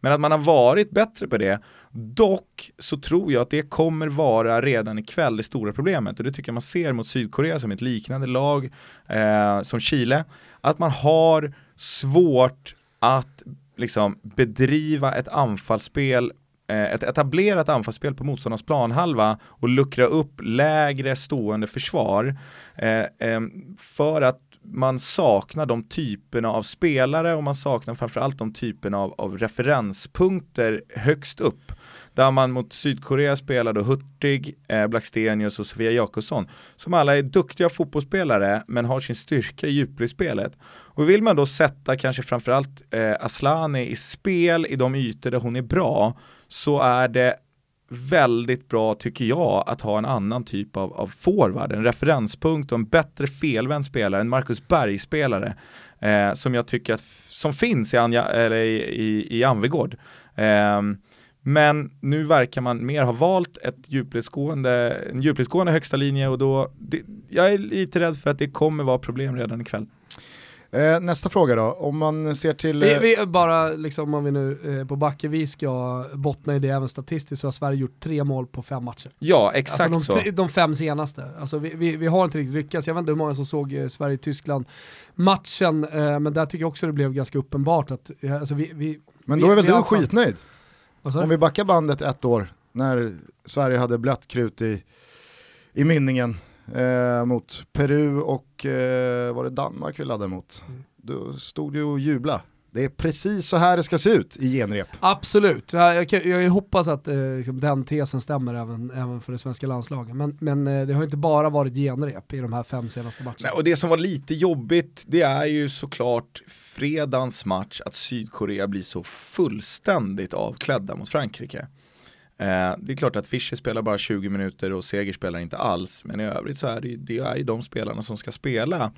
men att man har varit bättre på det. Dock så tror jag att det kommer vara redan ikväll det stora problemet och det tycker jag man ser mot Sydkorea som ett liknande lag eh, som Chile. Att man har svårt att liksom bedriva ett anfallsspel Eh, ett etablerat anfallsspel på motståndarnas planhalva och luckra upp lägre stående försvar eh, eh, för att man saknar de typerna av spelare och man saknar framförallt de typerna av, av referenspunkter högst upp. Där man mot Sydkorea spelade Hurtig, eh, Blackstenius och Sofia Jakobsson. Som alla är duktiga fotbollsspelare men har sin styrka i djupledsspelet. Och vill man då sätta kanske framförallt eh, Aslani i spel i de ytor där hon är bra så är det väldigt bra tycker jag att ha en annan typ av, av forward, en referenspunkt och en bättre felvänd spelare, en Marcus Berg-spelare eh, som jag tycker att, som finns i, Anja, eller i, i, i Anvegård. Eh, men nu verkar man mer ha valt ett djupledsgående, en djupledsgående högsta linje och då, det, jag är lite rädd för att det kommer vara problem redan ikväll. Eh, nästa fråga då, om man ser till... Vi, eh, vi, bara liksom om vi nu eh, på Backe, ska bottna i det även statistiskt så har Sverige gjort tre mål på fem matcher. Ja, exakt alltså så. de, de fem senaste. Alltså vi, vi, vi, har inte riktigt lyckats, jag vet inte hur många som såg eh, Sverige-Tyskland matchen, eh, men där tycker jag också det blev ganska uppenbart att eh, alltså vi, vi, men då är väl vi du fan- skitnöjd? Om vi backar bandet ett år, när Sverige hade blött krut i, i mynningen eh, mot Peru och eh, var det Danmark vi laddade mot? Mm. Då stod du och jubla. Det är precis så här det ska se ut i genrep. Absolut, jag, jag, jag hoppas att eh, liksom, den tesen stämmer även, även för det svenska landslaget. Men, men eh, det har inte bara varit genrep i de här fem senaste matcherna. Nej, och det som var lite jobbigt, det är ju såklart fredagens match att Sydkorea blir så fullständigt avklädda mot Frankrike. Eh, det är klart att Fischer spelar bara 20 minuter och Seger spelar inte alls, men i övrigt så är det, ju- det är ju de spelarna som ska spela.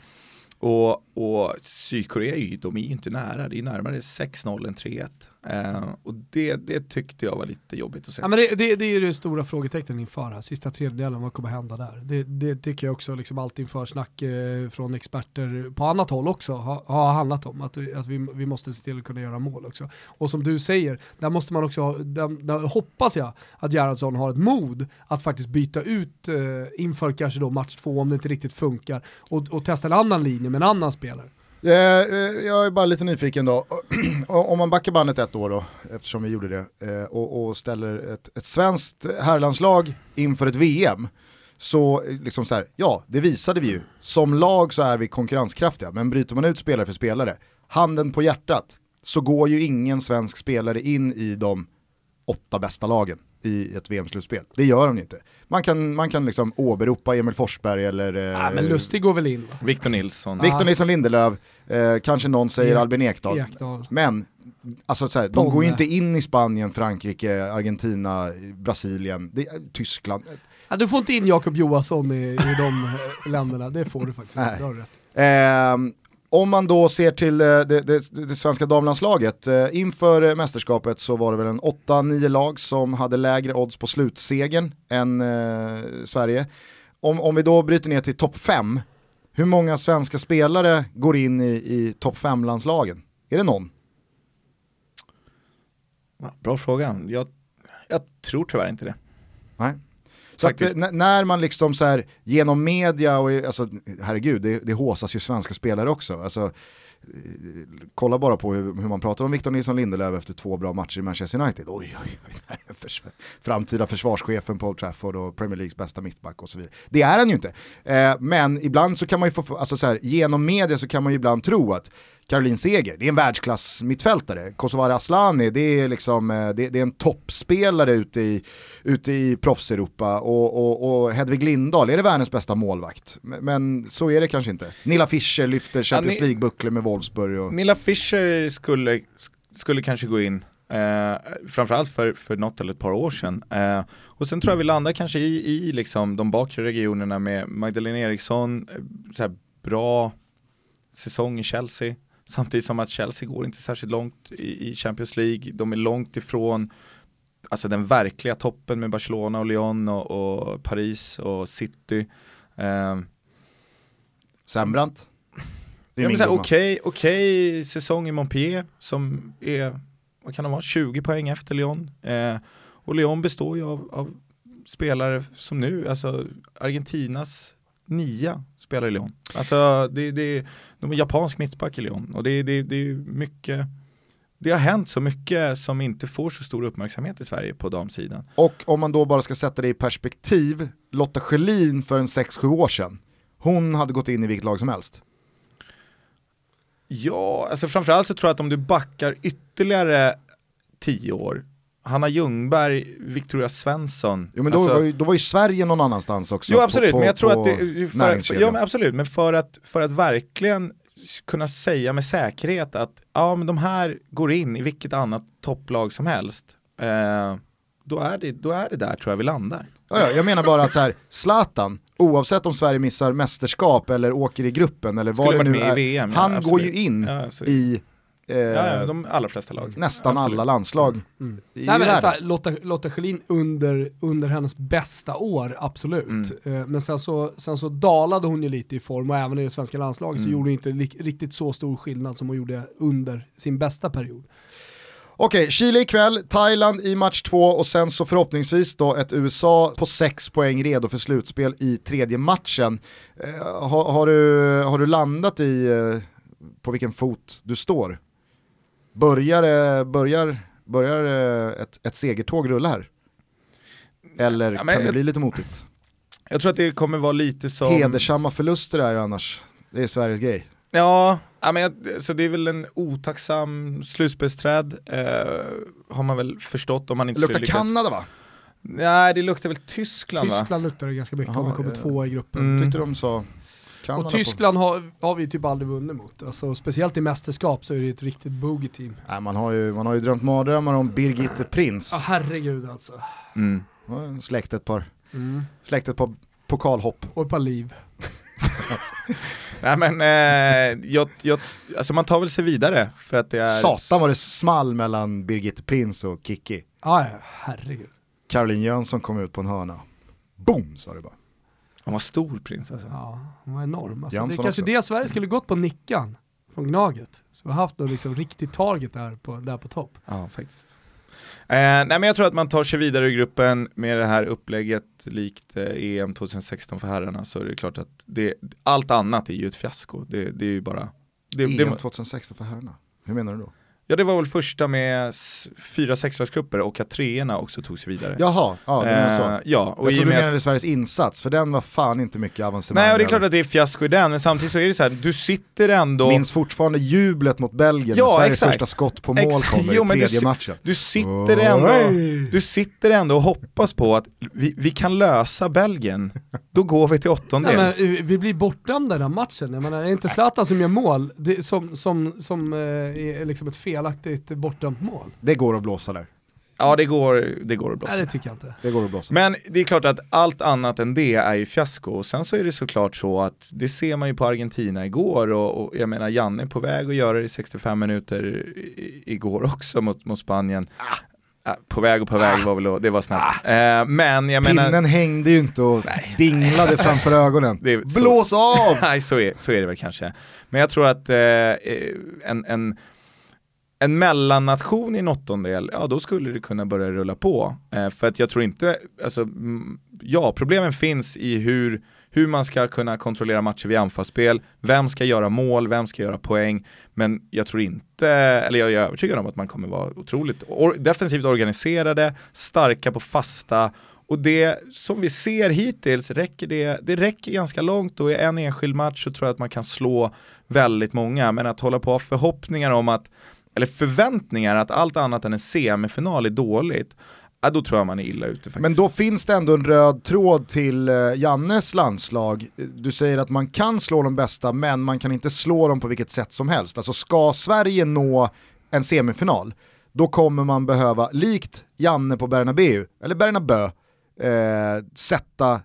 Och, och Sydkorea är ju, de är ju inte nära, det är närmare 6-0 än 3-1. Eh, och det, det tyckte jag var lite jobbigt att se. Ja, men det, det, det är ju det stora frågetecknet inför här, sista tredjedelen, vad kommer hända där? Det, det tycker jag också, liksom allt inför snack eh, från experter på annat håll också har har handlat om, att, att vi, vi måste se till att kunna göra mål också. Och som du säger, där måste man också, ha- där, där hoppas jag att Gerhardsson har ett mod att faktiskt byta ut eh, inför kanske då match två om det inte riktigt funkar och, och testa en annan linje med en annan spelare. Eh, eh, jag är bara lite nyfiken då, om man backar bandet ett år då, eftersom vi gjorde det, eh, och, och ställer ett, ett svenskt herrlandslag inför ett VM, så liksom så här, ja det visade vi ju, som lag så är vi konkurrenskraftiga, men bryter man ut spelare för spelare, handen på hjärtat, så går ju ingen svensk spelare in i de åtta bästa lagen i ett VM-slutspel. Det gör de ju inte. Man kan, man kan liksom åberopa Emil Forsberg eller eh, men Lustig går väl in va? Victor Nilsson. Victor Nilsson Lindelöf, eh, kanske någon säger Ek- Albin Ekdal. Ekdal. Men alltså, så här, de går ju inte in i Spanien, Frankrike, Argentina, Brasilien, det, Tyskland. Ja, du får inte in Jakob Johansson i, i de eh, länderna, det får du faktiskt Nej. inte. Det om man då ser till eh, det, det, det svenska damlandslaget, eh, inför mästerskapet så var det väl en 8-9 lag som hade lägre odds på slutsegern än eh, Sverige. Om, om vi då bryter ner till topp 5, hur många svenska spelare går in i, i topp 5-landslagen? Är det någon? Bra fråga. Jag, jag tror tyvärr inte det. Nej. Så att, eh, när man liksom så här, genom media och alltså, herregud, det, det håsas ju svenska spelare också. Alltså, eh, kolla bara på hur, hur man pratar om Victor Nilsson Lindelöf efter två bra matcher i Manchester United. Oj, oj, oj, förs- framtida försvarschefen på Old Trafford och Premier Leagues bästa mittback och så vidare. Det är han ju inte. Eh, men ibland så kan man ju få, alltså så här, genom media så kan man ju ibland tro att Caroline Seger, det är en världsklass mittfältare. Kosovare Asllani, det är liksom, eh, det, det är en toppspelare ute i, ute i proffs-Europa och, och, och Hedvig Lindahl, är det världens bästa målvakt? Men, så är det kanske inte. Nilla Fischer lyfter Champions ni- League-bucklor med Wolfsburg och... Nilla Fischer skulle, skulle kanske gå in, eh, framförallt för, för något eller ett par år sedan. Eh, och sen tror jag vi landar kanske i, i liksom de bakre regionerna med Magdalena Eriksson, eh, så bra säsong i Chelsea. Samtidigt som att Chelsea går inte särskilt långt i, i Champions League. De är långt ifrån alltså den verkliga toppen med Barcelona och Lyon och, och Paris och City. Eh, Sembrant. Ja. Okej, okej säsong i Montpellier som är, vad kan det vara, 20 poäng efter Lyon. Eh, och Lyon består ju av, av spelare som nu, alltså Argentinas nia spelar i Lyon. Alltså det, det, de är japansk mittback i Lyon och det, det, det är mycket, det har hänt så mycket som inte får så stor uppmärksamhet i Sverige på damsidan. Och om man då bara ska sätta det i perspektiv, Lotta Schelin för en 6-7 år sedan, hon hade gått in i vilket lag som helst. Ja, alltså framförallt så tror jag att om du backar ytterligare tio år, Hanna Ljungberg, Victoria Svensson. Jo men då, alltså, var, ju, då var ju Sverige någon annanstans också. Jo absolut, på, på, men jag tror att det, för, ja, men absolut, men för att, för att verkligen kunna säga med säkerhet att ja, men de här går in i vilket annat topplag som helst. Eh, då, är det, då är det där tror jag vi landar. Ja, ja, jag menar bara att så här, Zlatan, oavsett om Sverige missar mästerskap eller åker i gruppen eller vad det nu är, VM, ja, han absolut. går ju in Ja, i eh, Ja, de allra flesta lag. nästan Absolut. alla landslag Mm. i Nej, men så här, Lotta, Lotta Schelin under, under hennes bästa år, absolut. Mm. Eh, Men sen så, sen så dalade hon ju lite i form och även i det svenska landslaget så Mm. gjorde hon inte li- riktigt så stor skillnad som hon gjorde under sin bästa period. Okej, Chile ikväll, Thailand i match två och sen så förhoppningsvis då ett USA på sex poäng redo för slutspel i tredje matchen. Eh, har, har, du, har du landat i eh, på vilken fot du står? Börjar, eh, börjar, börjar eh, ett, ett segertåg rulla här? Eller Ja, men kan det jag- bli lite motigt? Jag tror att det kommer vara lite som... Hedersamma förluster är ju annars, det är Sveriges grej. Ja, ja men jag, så det är väl en otacksam slutspelsträd, eh, har man väl förstått om man inte luktar skulle lyckas. Kanada va? Nej, det luktar väl Tyskland, va? Tyskland luktar det ganska mycket om Jaha, vi kommer eh, tvåa i gruppen. Mm. Tyckte de sa Kanada Och på- Tyskland har, har vi typ aldrig vunnit mot. Alltså, speciellt i mästerskap så är det ett riktigt boogie-team. Nej, man, har ju, man har ju drömt mardrömmar om Birgitte Prins. Ja herregud alltså. Mm. Ja, Släckt ett par, Mm. släckt ett par pokalhopp. Och ett par liv. Nej men, eh, jag, jag, alltså man tar väl sig vidare för att det är... Satan vad det small mellan Birgitte Prins och Kiki. Ja, ja, herregud. Caroline Jönsson kom ut på en hörna. Boom sa det bara. Han var stor prins alltså. Ja, hon var enorm. Alltså, det är kanske också. det Sverige skulle gått på Nickan från Gnaget. Så vi har haft något liksom riktigt target där på, där på topp. Ja, faktiskt. Eh, nej men jag tror att man tar sig vidare i gruppen med det här upplägget likt eh, EM 2016 för herrarna så är det klart att det, allt annat är ju ett fiasko. Det, det är ju bara... Det, EM det, 2016 för herrarna. Hur menar du då? Ja det var väl första med fyra sexlagsgrupper och att treorna också tog sig vidare. Jaha, ja du menar så. Eh, ja, och Jag och du med att- menade Sveriges insats, för den var fan inte mycket avancemang. Nej och det är klart att det är fiasko i den, men samtidigt så är det så här, du sitter ändå... Minns fortfarande jublet mot Belgien Ja, när Sveriges exakt. första skott på mål Exakt. kommer Jo, i du tredje si- matchen. Du sitter ändå, Oj! du sitter ändå och hoppas på att vi, vi kan lösa Belgien, då går vi till åttondel. Nej, men, eh, vi blir bortdömda i den här matchen. Jag menar, är det inte Zlatan som gör mål det, som, som, som eh, är liksom ett felaktigt bortdömt mål? Det går att blåsa där. Ja det går, det går att blåsa. Nej det tycker jag inte. Det går att blåsa. Men det är klart att allt annat än det är ju fiasko. Och sen så är det såklart så att det ser man ju på Argentina igår och, och jag menar Janne är på väg att göra det i 65 minuter i, igår också mot, mot Spanien. Ah, på väg och på väg var väl, det var snällt. Eh, men jag menar, Pinnen hängde ju inte och dinglade framför ögonen. Det är så- Blås av! nej så är, så är det väl kanske. Men jag tror att eh, en, en, en mellannation i en åttondel, ja då skulle det kunna börja rulla på. Eh, för att jag tror inte, alltså, ja problemen finns i hur, hur man ska kunna kontrollera matcher vid anfallsspel, vem ska göra mål, vem ska göra poäng, men jag tror inte, eller jag är övertygad om att man kommer vara otroligt or- defensivt organiserade, starka på fasta och det som vi ser hittills räcker det, det räcker ganska långt och i en enskild match så tror jag att man kan slå väldigt många, men att hålla på och ha förhoppningar om att, eller förväntningar att allt annat än en semifinal är dåligt, ja, då tror jag man är illa ute faktiskt. Men då finns det ändå en röd tråd till eh, Jannes landslag. Du säger att man kan slå de bästa men man kan inte slå dem på vilket sätt som helst. Alltså ska Sverige nå en semifinal, då kommer man behöva, likt Janne på Bernabeu, eller Bernabö, eh, sätta eh,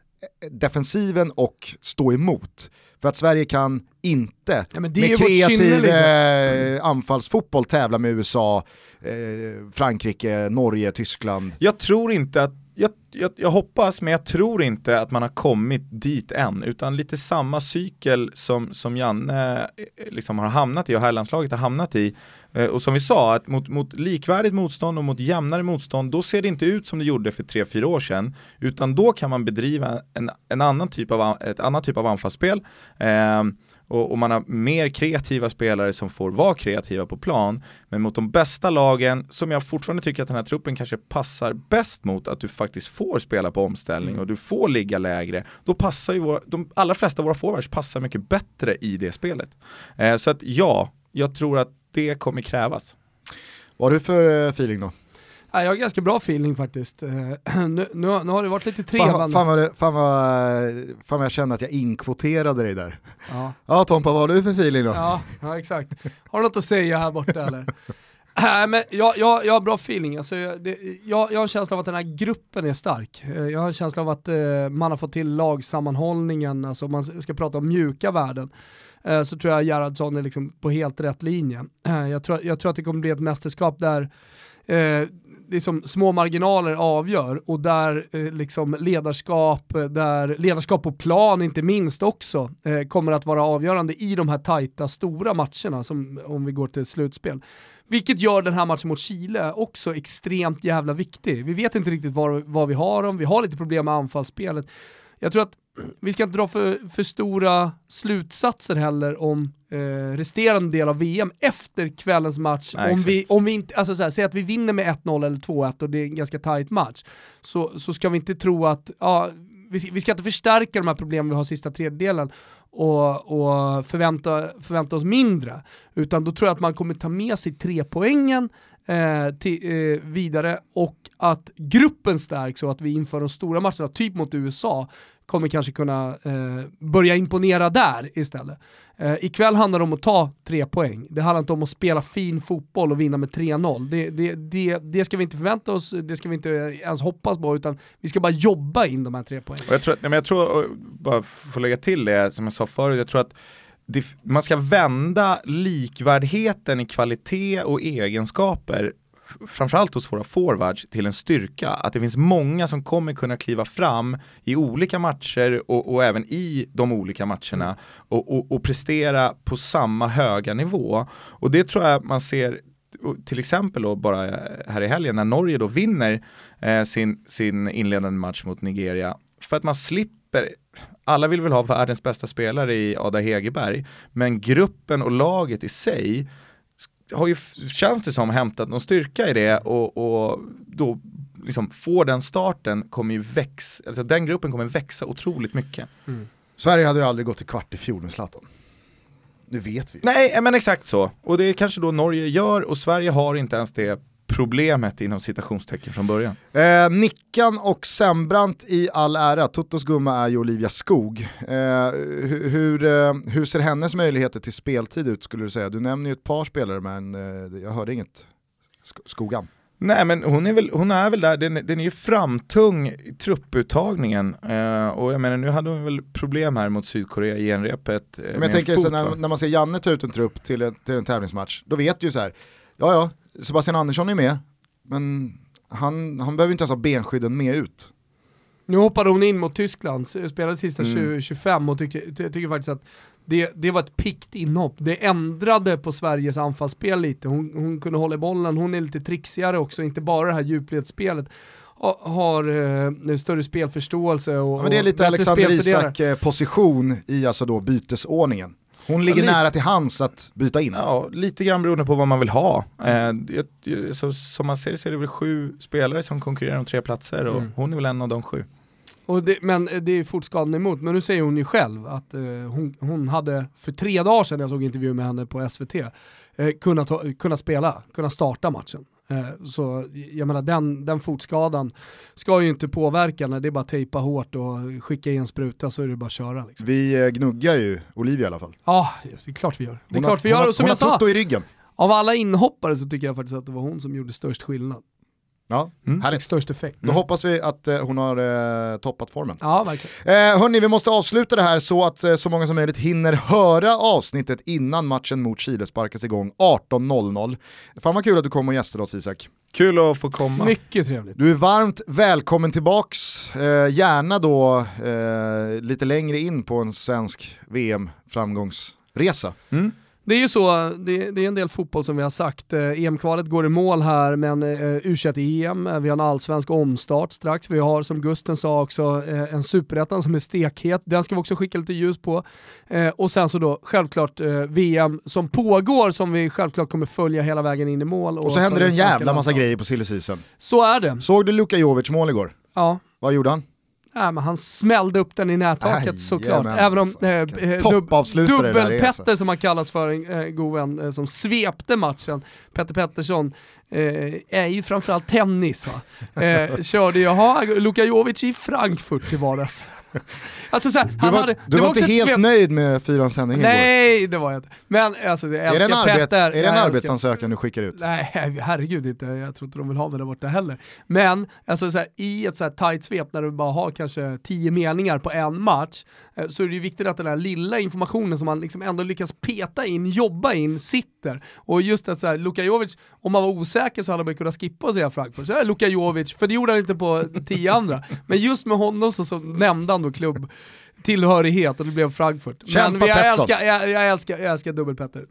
defensiven och stå emot. För att Sverige kan inte Ja, med kreativ eh, anfallsfotboll tävla med USA, eh, Frankrike, Norge, Tyskland. Jag tror inte att, jag, jag, jag hoppas men jag tror inte att man har kommit dit än, utan lite samma cykel som, som Janne eh, liksom har hamnat i och herrlandslaget har hamnat i. Eh, Och som vi sa, att mot, mot likvärdigt motstånd och mot jämnare motstånd, då ser det inte ut som det gjorde för 3-4 år sedan, utan då kan man bedriva en, en annan typ av, ett annat typ av anfallsspel. Eh, och, och, man har mer kreativa spelare som får vara kreativa på plan. Men mot de bästa lagen, som jag fortfarande tycker att den här truppen kanske passar bäst mot, att du faktiskt får spela på omställning mm. och du får ligga lägre, då passar ju våra, de allra flesta av våra forwards passar mycket bättre i det spelet. Eh, så att ja, jag tror att det kommer krävas. Vad har du för eh, feeling då? Ja, jag har ganska bra feeling faktiskt. Eh, nu, nu, nu har det varit lite trevande. Fan, fan, vad, fan, vad, fan vad jag känner att jag inkvoterade dig där. Ja, ja Tompa, vad har du för feeling då? Ja, ja exakt. Har du något att säga här borta eller? Nej men jag, jag, jag har bra feeling, alltså, jag, det, jag, jag har en känsla av att den här gruppen är stark. Eh, jag har en känsla av att eh, man har fått till lagsammanhållningen, alltså man ska prata om mjuka värden. Eh, så tror jag Gerhardsson är liksom på helt rätt linje. Eh, jag, tror, jag tror att det kommer bli ett mästerskap där eh, liksom små marginaler avgör och där eh, liksom ledarskap, eh, där ledarskap på plan inte minst också eh, kommer att vara avgörande i de här tajta stora matcherna som om vi går till slutspel. Vilket gör den här matchen mot Chile också extremt jävla viktig. Vi vet inte riktigt vad var vi har dem, vi har lite problem med anfallsspelet. Jag tror att vi ska inte dra för, för stora slutsatser heller om eh, resterande del av VM efter kvällens match. Nej, om, vi, om vi inte, alltså så säg att vi vinner med 1-0 eller 2-1 och det är en ganska tight match, så, så ska vi inte tro att, ja, vi, vi ska inte förstärka de här problemen vi har sista tredjedelen och, och förvänta, förvänta oss mindre, utan då tror jag att man kommer ta med sig tre poängen eh, till, eh, vidare och att gruppen stärks och att vi inför de stora matcherna, typ mot USA, kommer kanske kunna eh, börja imponera där istället. Eh, ikväll handlar det om att ta tre poäng. Det handlar inte om att spela fin fotboll och vinna med 3-0. Det, det, det, det ska vi inte förvänta oss, det ska vi inte ens hoppas på, utan vi ska bara jobba in de här tre poängen. Och jag tror, men jag tror, bara få lägga till det som jag sa förut, jag tror att man ska vända likvärdigheten i kvalitet och egenskaper framförallt hos våra forwards till en styrka. Att det finns många som kommer kunna kliva fram i olika matcher och, och även i de olika matcherna och, och, och, prestera på samma höga nivå. Och det tror jag man ser till exempel då bara eh, här i helgen när Norge då vinner eh, sin, sin inledande match mot Nigeria. För att man slipper alla vill väl ha världens bästa spelare i Ada Hegerberg, men gruppen och laget i sig har ju, känns det som, hämtat någon styrka i det och, och då liksom får den starten kommer ju växa, alltså den gruppen kommer växa otroligt mycket. Mm. Sverige hade ju aldrig gått till kvart i fjol med Zlatan. Det vet vi. Nej, men exakt så. Och det är kanske då Norge gör och Sverige har inte ens det problemet inom citationstecken från början. Eh, Nickan och Sembrant i all ära, Totos gumma är ju Olivia Skog. Eh, hur, hur, eh, hur, ser hennes möjligheter till speltid ut skulle du säga? Du nämner ju ett par spelare men eh, jag hörde inget. Sk Skogan. Nej men hon är väl, hon är väl där, den, den är ju framtung i trupputtagningen. Uh, och jag menar nu hade hon väl problem här mot Sydkorea i genrepet. Uh, men jag tänker så när, när, man ser Janne ta ut en trupp till, en, till en tävlingsmatch, då vet du ju så här, ja ja, Sebastian Andersson är med, men han, han behöver inte ens ha benskydden med ut. Nu hoppade hon in mot Tyskland, spelade sista mm. 25 och tycker, ty, tycker faktiskt att det, det var ett pikt inhopp. Det ändrade på Sveriges anfallsspel lite. Hon, hon kunde hålla i bollen, hon är lite trixigare också, inte bara det här djupledsspelet har eh, större spelförståelse och, ja, men Det är lite Alexander Isak eh, position i alltså då bytesordningen. Hon ligger ja, nära till hands att byta in. Ja, lite grann beroende på vad man vill ha. Eh, så, som man ser det så är det väl sju spelare som konkurrerar om tre platser och mm. hon är väl en av de sju. Och det, men det är fort skadan emot, men nu säger hon ju själv att eh, hon, hon hade för tre dagar sedan, jag såg intervju med henne på SVT, eh, kunnat, kunnat spela, kunnat starta matchen. Eh, så jag menar den, den fotskadan ska ju inte påverka när det är bara tejpa hårt och skicka in en spruta så är det bara att köra. Liksom. Vi eh, gnuggar ju Olivia i alla fall. Ja, det är klart vi gör. Det är hon klart vi gör. Hon, och som hon jag har sa, i ryggen. Av alla inhoppare så tycker jag faktiskt att det var hon som gjorde störst skillnad. Ja, mm. härligt. Störst effekt. Då mm. hoppas vi att eh, hon har eh, toppat formen. Ja, verkligen. Eh, hörni, vi måste avsluta det här så att eh, så många som möjligt hinner höra avsnittet innan matchen mot Chile sparkas igång 18.00. Fan vad kul att du kom och gästade oss Isak. Kul att få komma. Mycket trevligt. Du är varmt välkommen tillbaks, eh, gärna då eh, lite längre in på en svensk VM-framgångsresa. Mm. Det är ju så, det, det, är en del fotboll som vi har sagt. Eh, EM-kvalet går i mål här, men eh, U21-EM, eh, vi har en allsvensk omstart strax. Vi har som Gusten sa också eh, en superettan som är stekhet. Den ska vi också skicka lite ljus på. Eh, och sen så då självklart eh, VM som pågår som vi självklart kommer följa hela vägen in i mål. Och, och så händer det en jävla massa grejer på silly Så är det. Såg du Luka Jovic mål igår? Ja. Vad gjorde han? Nej, men han smällde upp den i nättaket Aj, såklart. Jamen, Även om eh, eh dubbel-Petter som han kallas för, en eh, god vän, eh, som svepte matchen, Petter Pettersson, eh, är ju framförallt tennis. Va? Eh, körde ju, ha, Luka Jovic i Frankfurt till vardags. Alltså så här, du var, hade, du var, inte helt svep... nöjd med fyrans sändning Nej, igår. det var jag inte. Men alltså, jag är det en, arbets, är det en arbetsansökan du skickar ut? Nej, herregud inte. Jag tror inte de vill ha mig där borta heller. Men alltså, så här, i ett så här tight svep när du bara har kanske tio meningar på en match, så är det ju viktigt att den här lilla informationen som man liksom ändå lyckas peta in, jobba in, sitter. Och just att så här, Luka Jovic, om man var osäker så hade man kunnat skippa och säga Frankfurt. Så är Luka Jovic, för det gjorde han inte på tio andra. Men just med honom så, så nämnde han då klubb tillhörighet och det blev Frankfurt. Kämpa Men jag älskar, jag, jag, älskar, jag älskar dubbelpetter.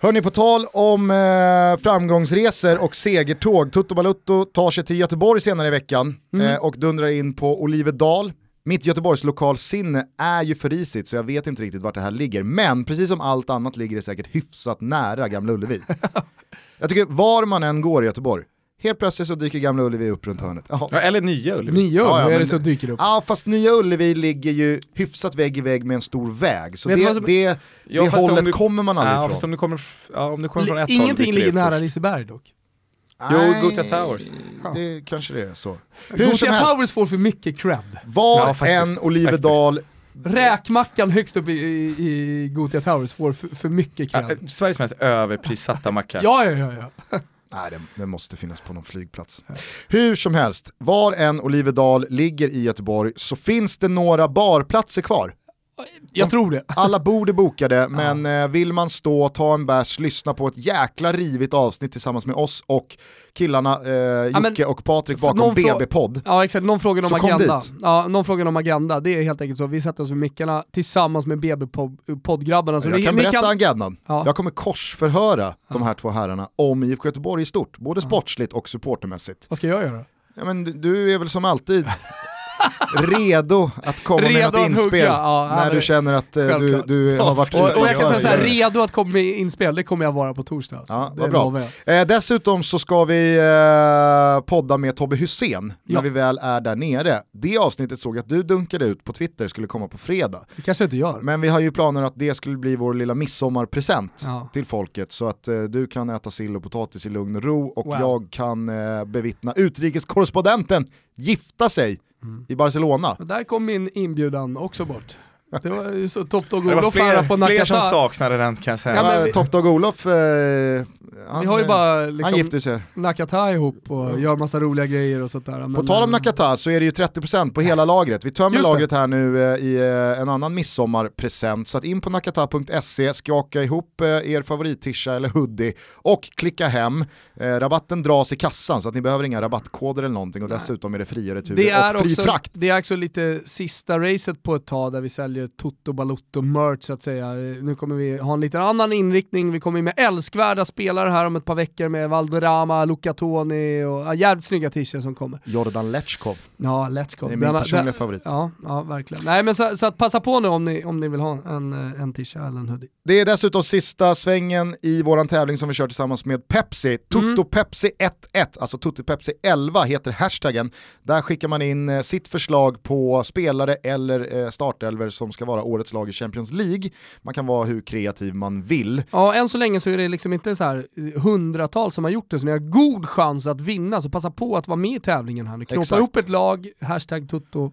Hörni, på tal om eh, framgångsresor och segertåg, Tutto Balutto tar sig till Göteborg senare i veckan mm. eh, och dundrar in på Olivedal. Mitt Göteborgs lokalsinne är ju för risigt så jag vet inte riktigt vart det här ligger. Men precis som allt annat ligger det säkert hyfsat nära Gamla Ullevi. jag tycker var man än går i Göteborg, Helt plötsligt så dyker Gamla Ullevi upp runt hörnet. Ja, eller Nya Ullevi. Nya Ullevi ja, ja, är det som dyker upp. Ja, fast Nya Ullevi ligger ju hyfsat vägg i vägg med en stor väg. Så det, som... det, ja, det hållet du... kommer man aldrig ja, ifrån. Om du kommer, ja, om du kommer från ett Ingenting håll, ligger nära Liseberg dock. Jo, Gothia Towers. Det kanske det är så. Gothia Towers får för mycket cred. Var ja, en Olivedal Räkmackan högst upp i, i, i Gothia Towers får för, för mycket cred. Ja, Sveriges mest överprissatta macka. ja, ja, ja. ja. Nej, det, det, måste finnas på någon flygplats. Hur som helst, var en Olivedal ligger i Göteborg så finns det några barplatser kvar. Jag tror det. Alla bord är bokade, men ja. Eh, vill man stå, ta en bärs, lyssna på ett jäkla rivigt avsnitt tillsammans med oss och killarna eh, Jocke ja, och Patrik bakom BB-podd. Ja exakt, någon frågar om agenda. Ja, någon frågar om agenda, det är helt enkelt så. Vi sätter oss vid mickarna tillsammans med BB-poddgrabbarna. Jag kan berätta kan... agendan. Ja. Jag kommer korsförhöra de här två herrarna om IFK Göteborg i stort, både sportsligt och supportermässigt. Vad ska jag göra? Ja, men du är väl som alltid redo att komma redo med något inspel ja, när du känner att uh, du, du har varit och, och jag kan säga såhär, redo att komma med inspel, det kommer jag vara på torsdag. Alltså. Ja, vad bra. Eh, dessutom så ska vi eh, podda med Tobbe Hussein ja. när vi väl är där nere. Det avsnittet såg jag att du dunkade ut på Twitter skulle komma på fredag. Det kanske inte gör. Men vi har ju planer att det skulle bli vår lilla midsommarpresent ja. till folket så att eh, du kan äta sill och potatis i lugn och ro och wow. jag kan eh, bevittna utrikeskorrespondenten gifta sig mm. i Barcelona. Och där kom min inbjudan också bort. Det var ju så Top Dog Olof här på Nakata. Fler som saknade den kan jag säga. Ja, vi, Top Dog Olof, eh, han, vi har ju bara liksom, han gifter sig. Nakata ihop och mm. gör massa roliga grejer och sånt där. Men, på tal om Nakata så är det ju 30% på hela lagret. Vi tömmer lagret här nu eh, i eh, en annan midsommarpresent. Så att in på nakata.se, skaka ihop eh, er favorittisha eller hoodie och klicka hem. Eh, rabatten dras i kassan så att ni behöver inga rabattkoder eller någonting och Nej. dessutom är det fria returer och fri också, frakt. Det är också lite sista racet på ett tag där vi säljer Toto Balutto merch så att säga. Nu kommer vi ha en lite annan inriktning, vi kommer med älskvärda spelare här om ett par veckor med Valdorama, Luca Toni och ja, jävligt snygga t-shirts som kommer. Jordan Lechkov. Ja, Lechkov. Det är min personliga den, favorit. Ja, ja, verkligen. Nej men så, så att passa på nu om ni, om ni vill ha en, en t-shirt eller en hoodie. Det är dessutom sista svängen i våran tävling som vi kör tillsammans med Pepsi. Mm. Pepsi 11, alltså Tutti Pepsi 11 heter hashtaggen. Där skickar man in eh, sitt förslag på spelare eller eh, startelver som ska vara årets lag i Champions League. Man kan vara hur kreativ man vill. Ja, än så länge så är det liksom inte så här hundratals som har gjort det, så ni har god chans att vinna, så passa på att vara med i tävlingen här nu. Knåpa ihop ett lag, hashtag tutto,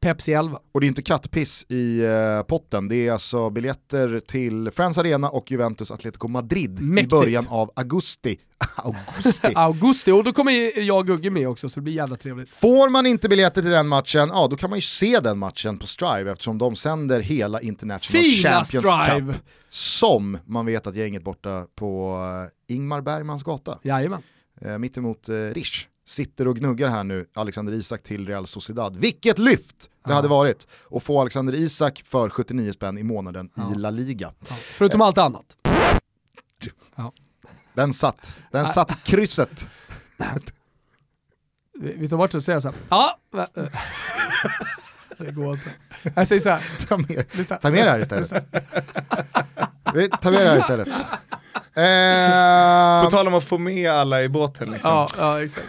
Pepsi 11. Och det är inte kattpiss i uh, potten, det är alltså biljetter till Friends Arena och Juventus Atletico Madrid Mäktigt. i början av augusti. augusti. augusti, och då kommer jag och Gugge med också så det blir jävla trevligt. Får man inte biljetter till den matchen, ja då kan man ju se den matchen på Strive eftersom de sänder hela International Fina Champions Strive. Cup. Som man vet att gänget borta på eh, Ingmar Bergmans gata. Jajamän. Eh, mittemot eh, Rish sitter och gnuggar här nu Alexander Isak till Real Sociedad. Vilket lyft det Ja. hade varit att få Alexander Isak för 79 spänn i månaden Ja. i La Liga. Ja. Förutom allt annat. Den satt, den satt i krysset. Vi, vi tar bort det och säger så här. Ja, eh. det går inte. Jag säger så här. Ta med, ta med det här istället. Vi- Ta med det här istället. På Eh, tal om att få med alla i båten liksom. Ja, ja, exakt.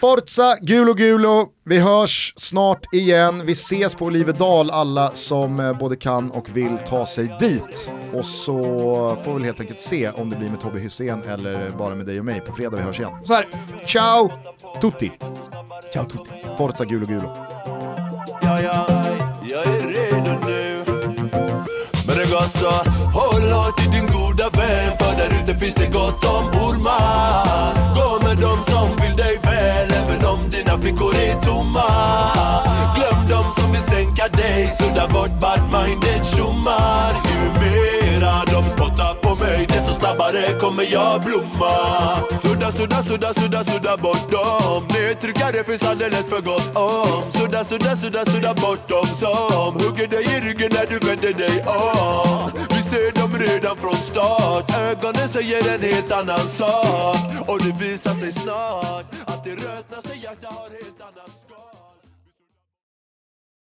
Forza Gulo Gulo, vi hörs snart igen. Vi ses på Olivedal alla som eh, både kan och vill ta sig dit. Och så får vi väl helt enkelt se om det blir med Tobbe Hysén eller bara med dig och mig på fredag vi hörs igen. Så här. Ciao tutti! Ciao tutti. Forza Gulo Gulo. Ja, ja, jag är redo nu Men det går så Håll hårt i din goda vän För där ute finns det gott om ormar Gå med dem som vill dig dina fickor är tomma. Glöm dem som vill sänka dig. Sudda bort bad-minded tjommar. Ju mera de spottar på mig Desto snabbare kommer jag blomma. Sudda, sudda, sudda, sudda, sudda bort dem. Nedtryckare finns alldeles för gott om. Sudda, sudda, sudda, sudda bort dem som Hugger dig i ryggen när du vänder dig om ser dem redan från start. Ögonen säger en helt annan sak. Och det visar sig snart Att det rötnaste hjärta har helt annan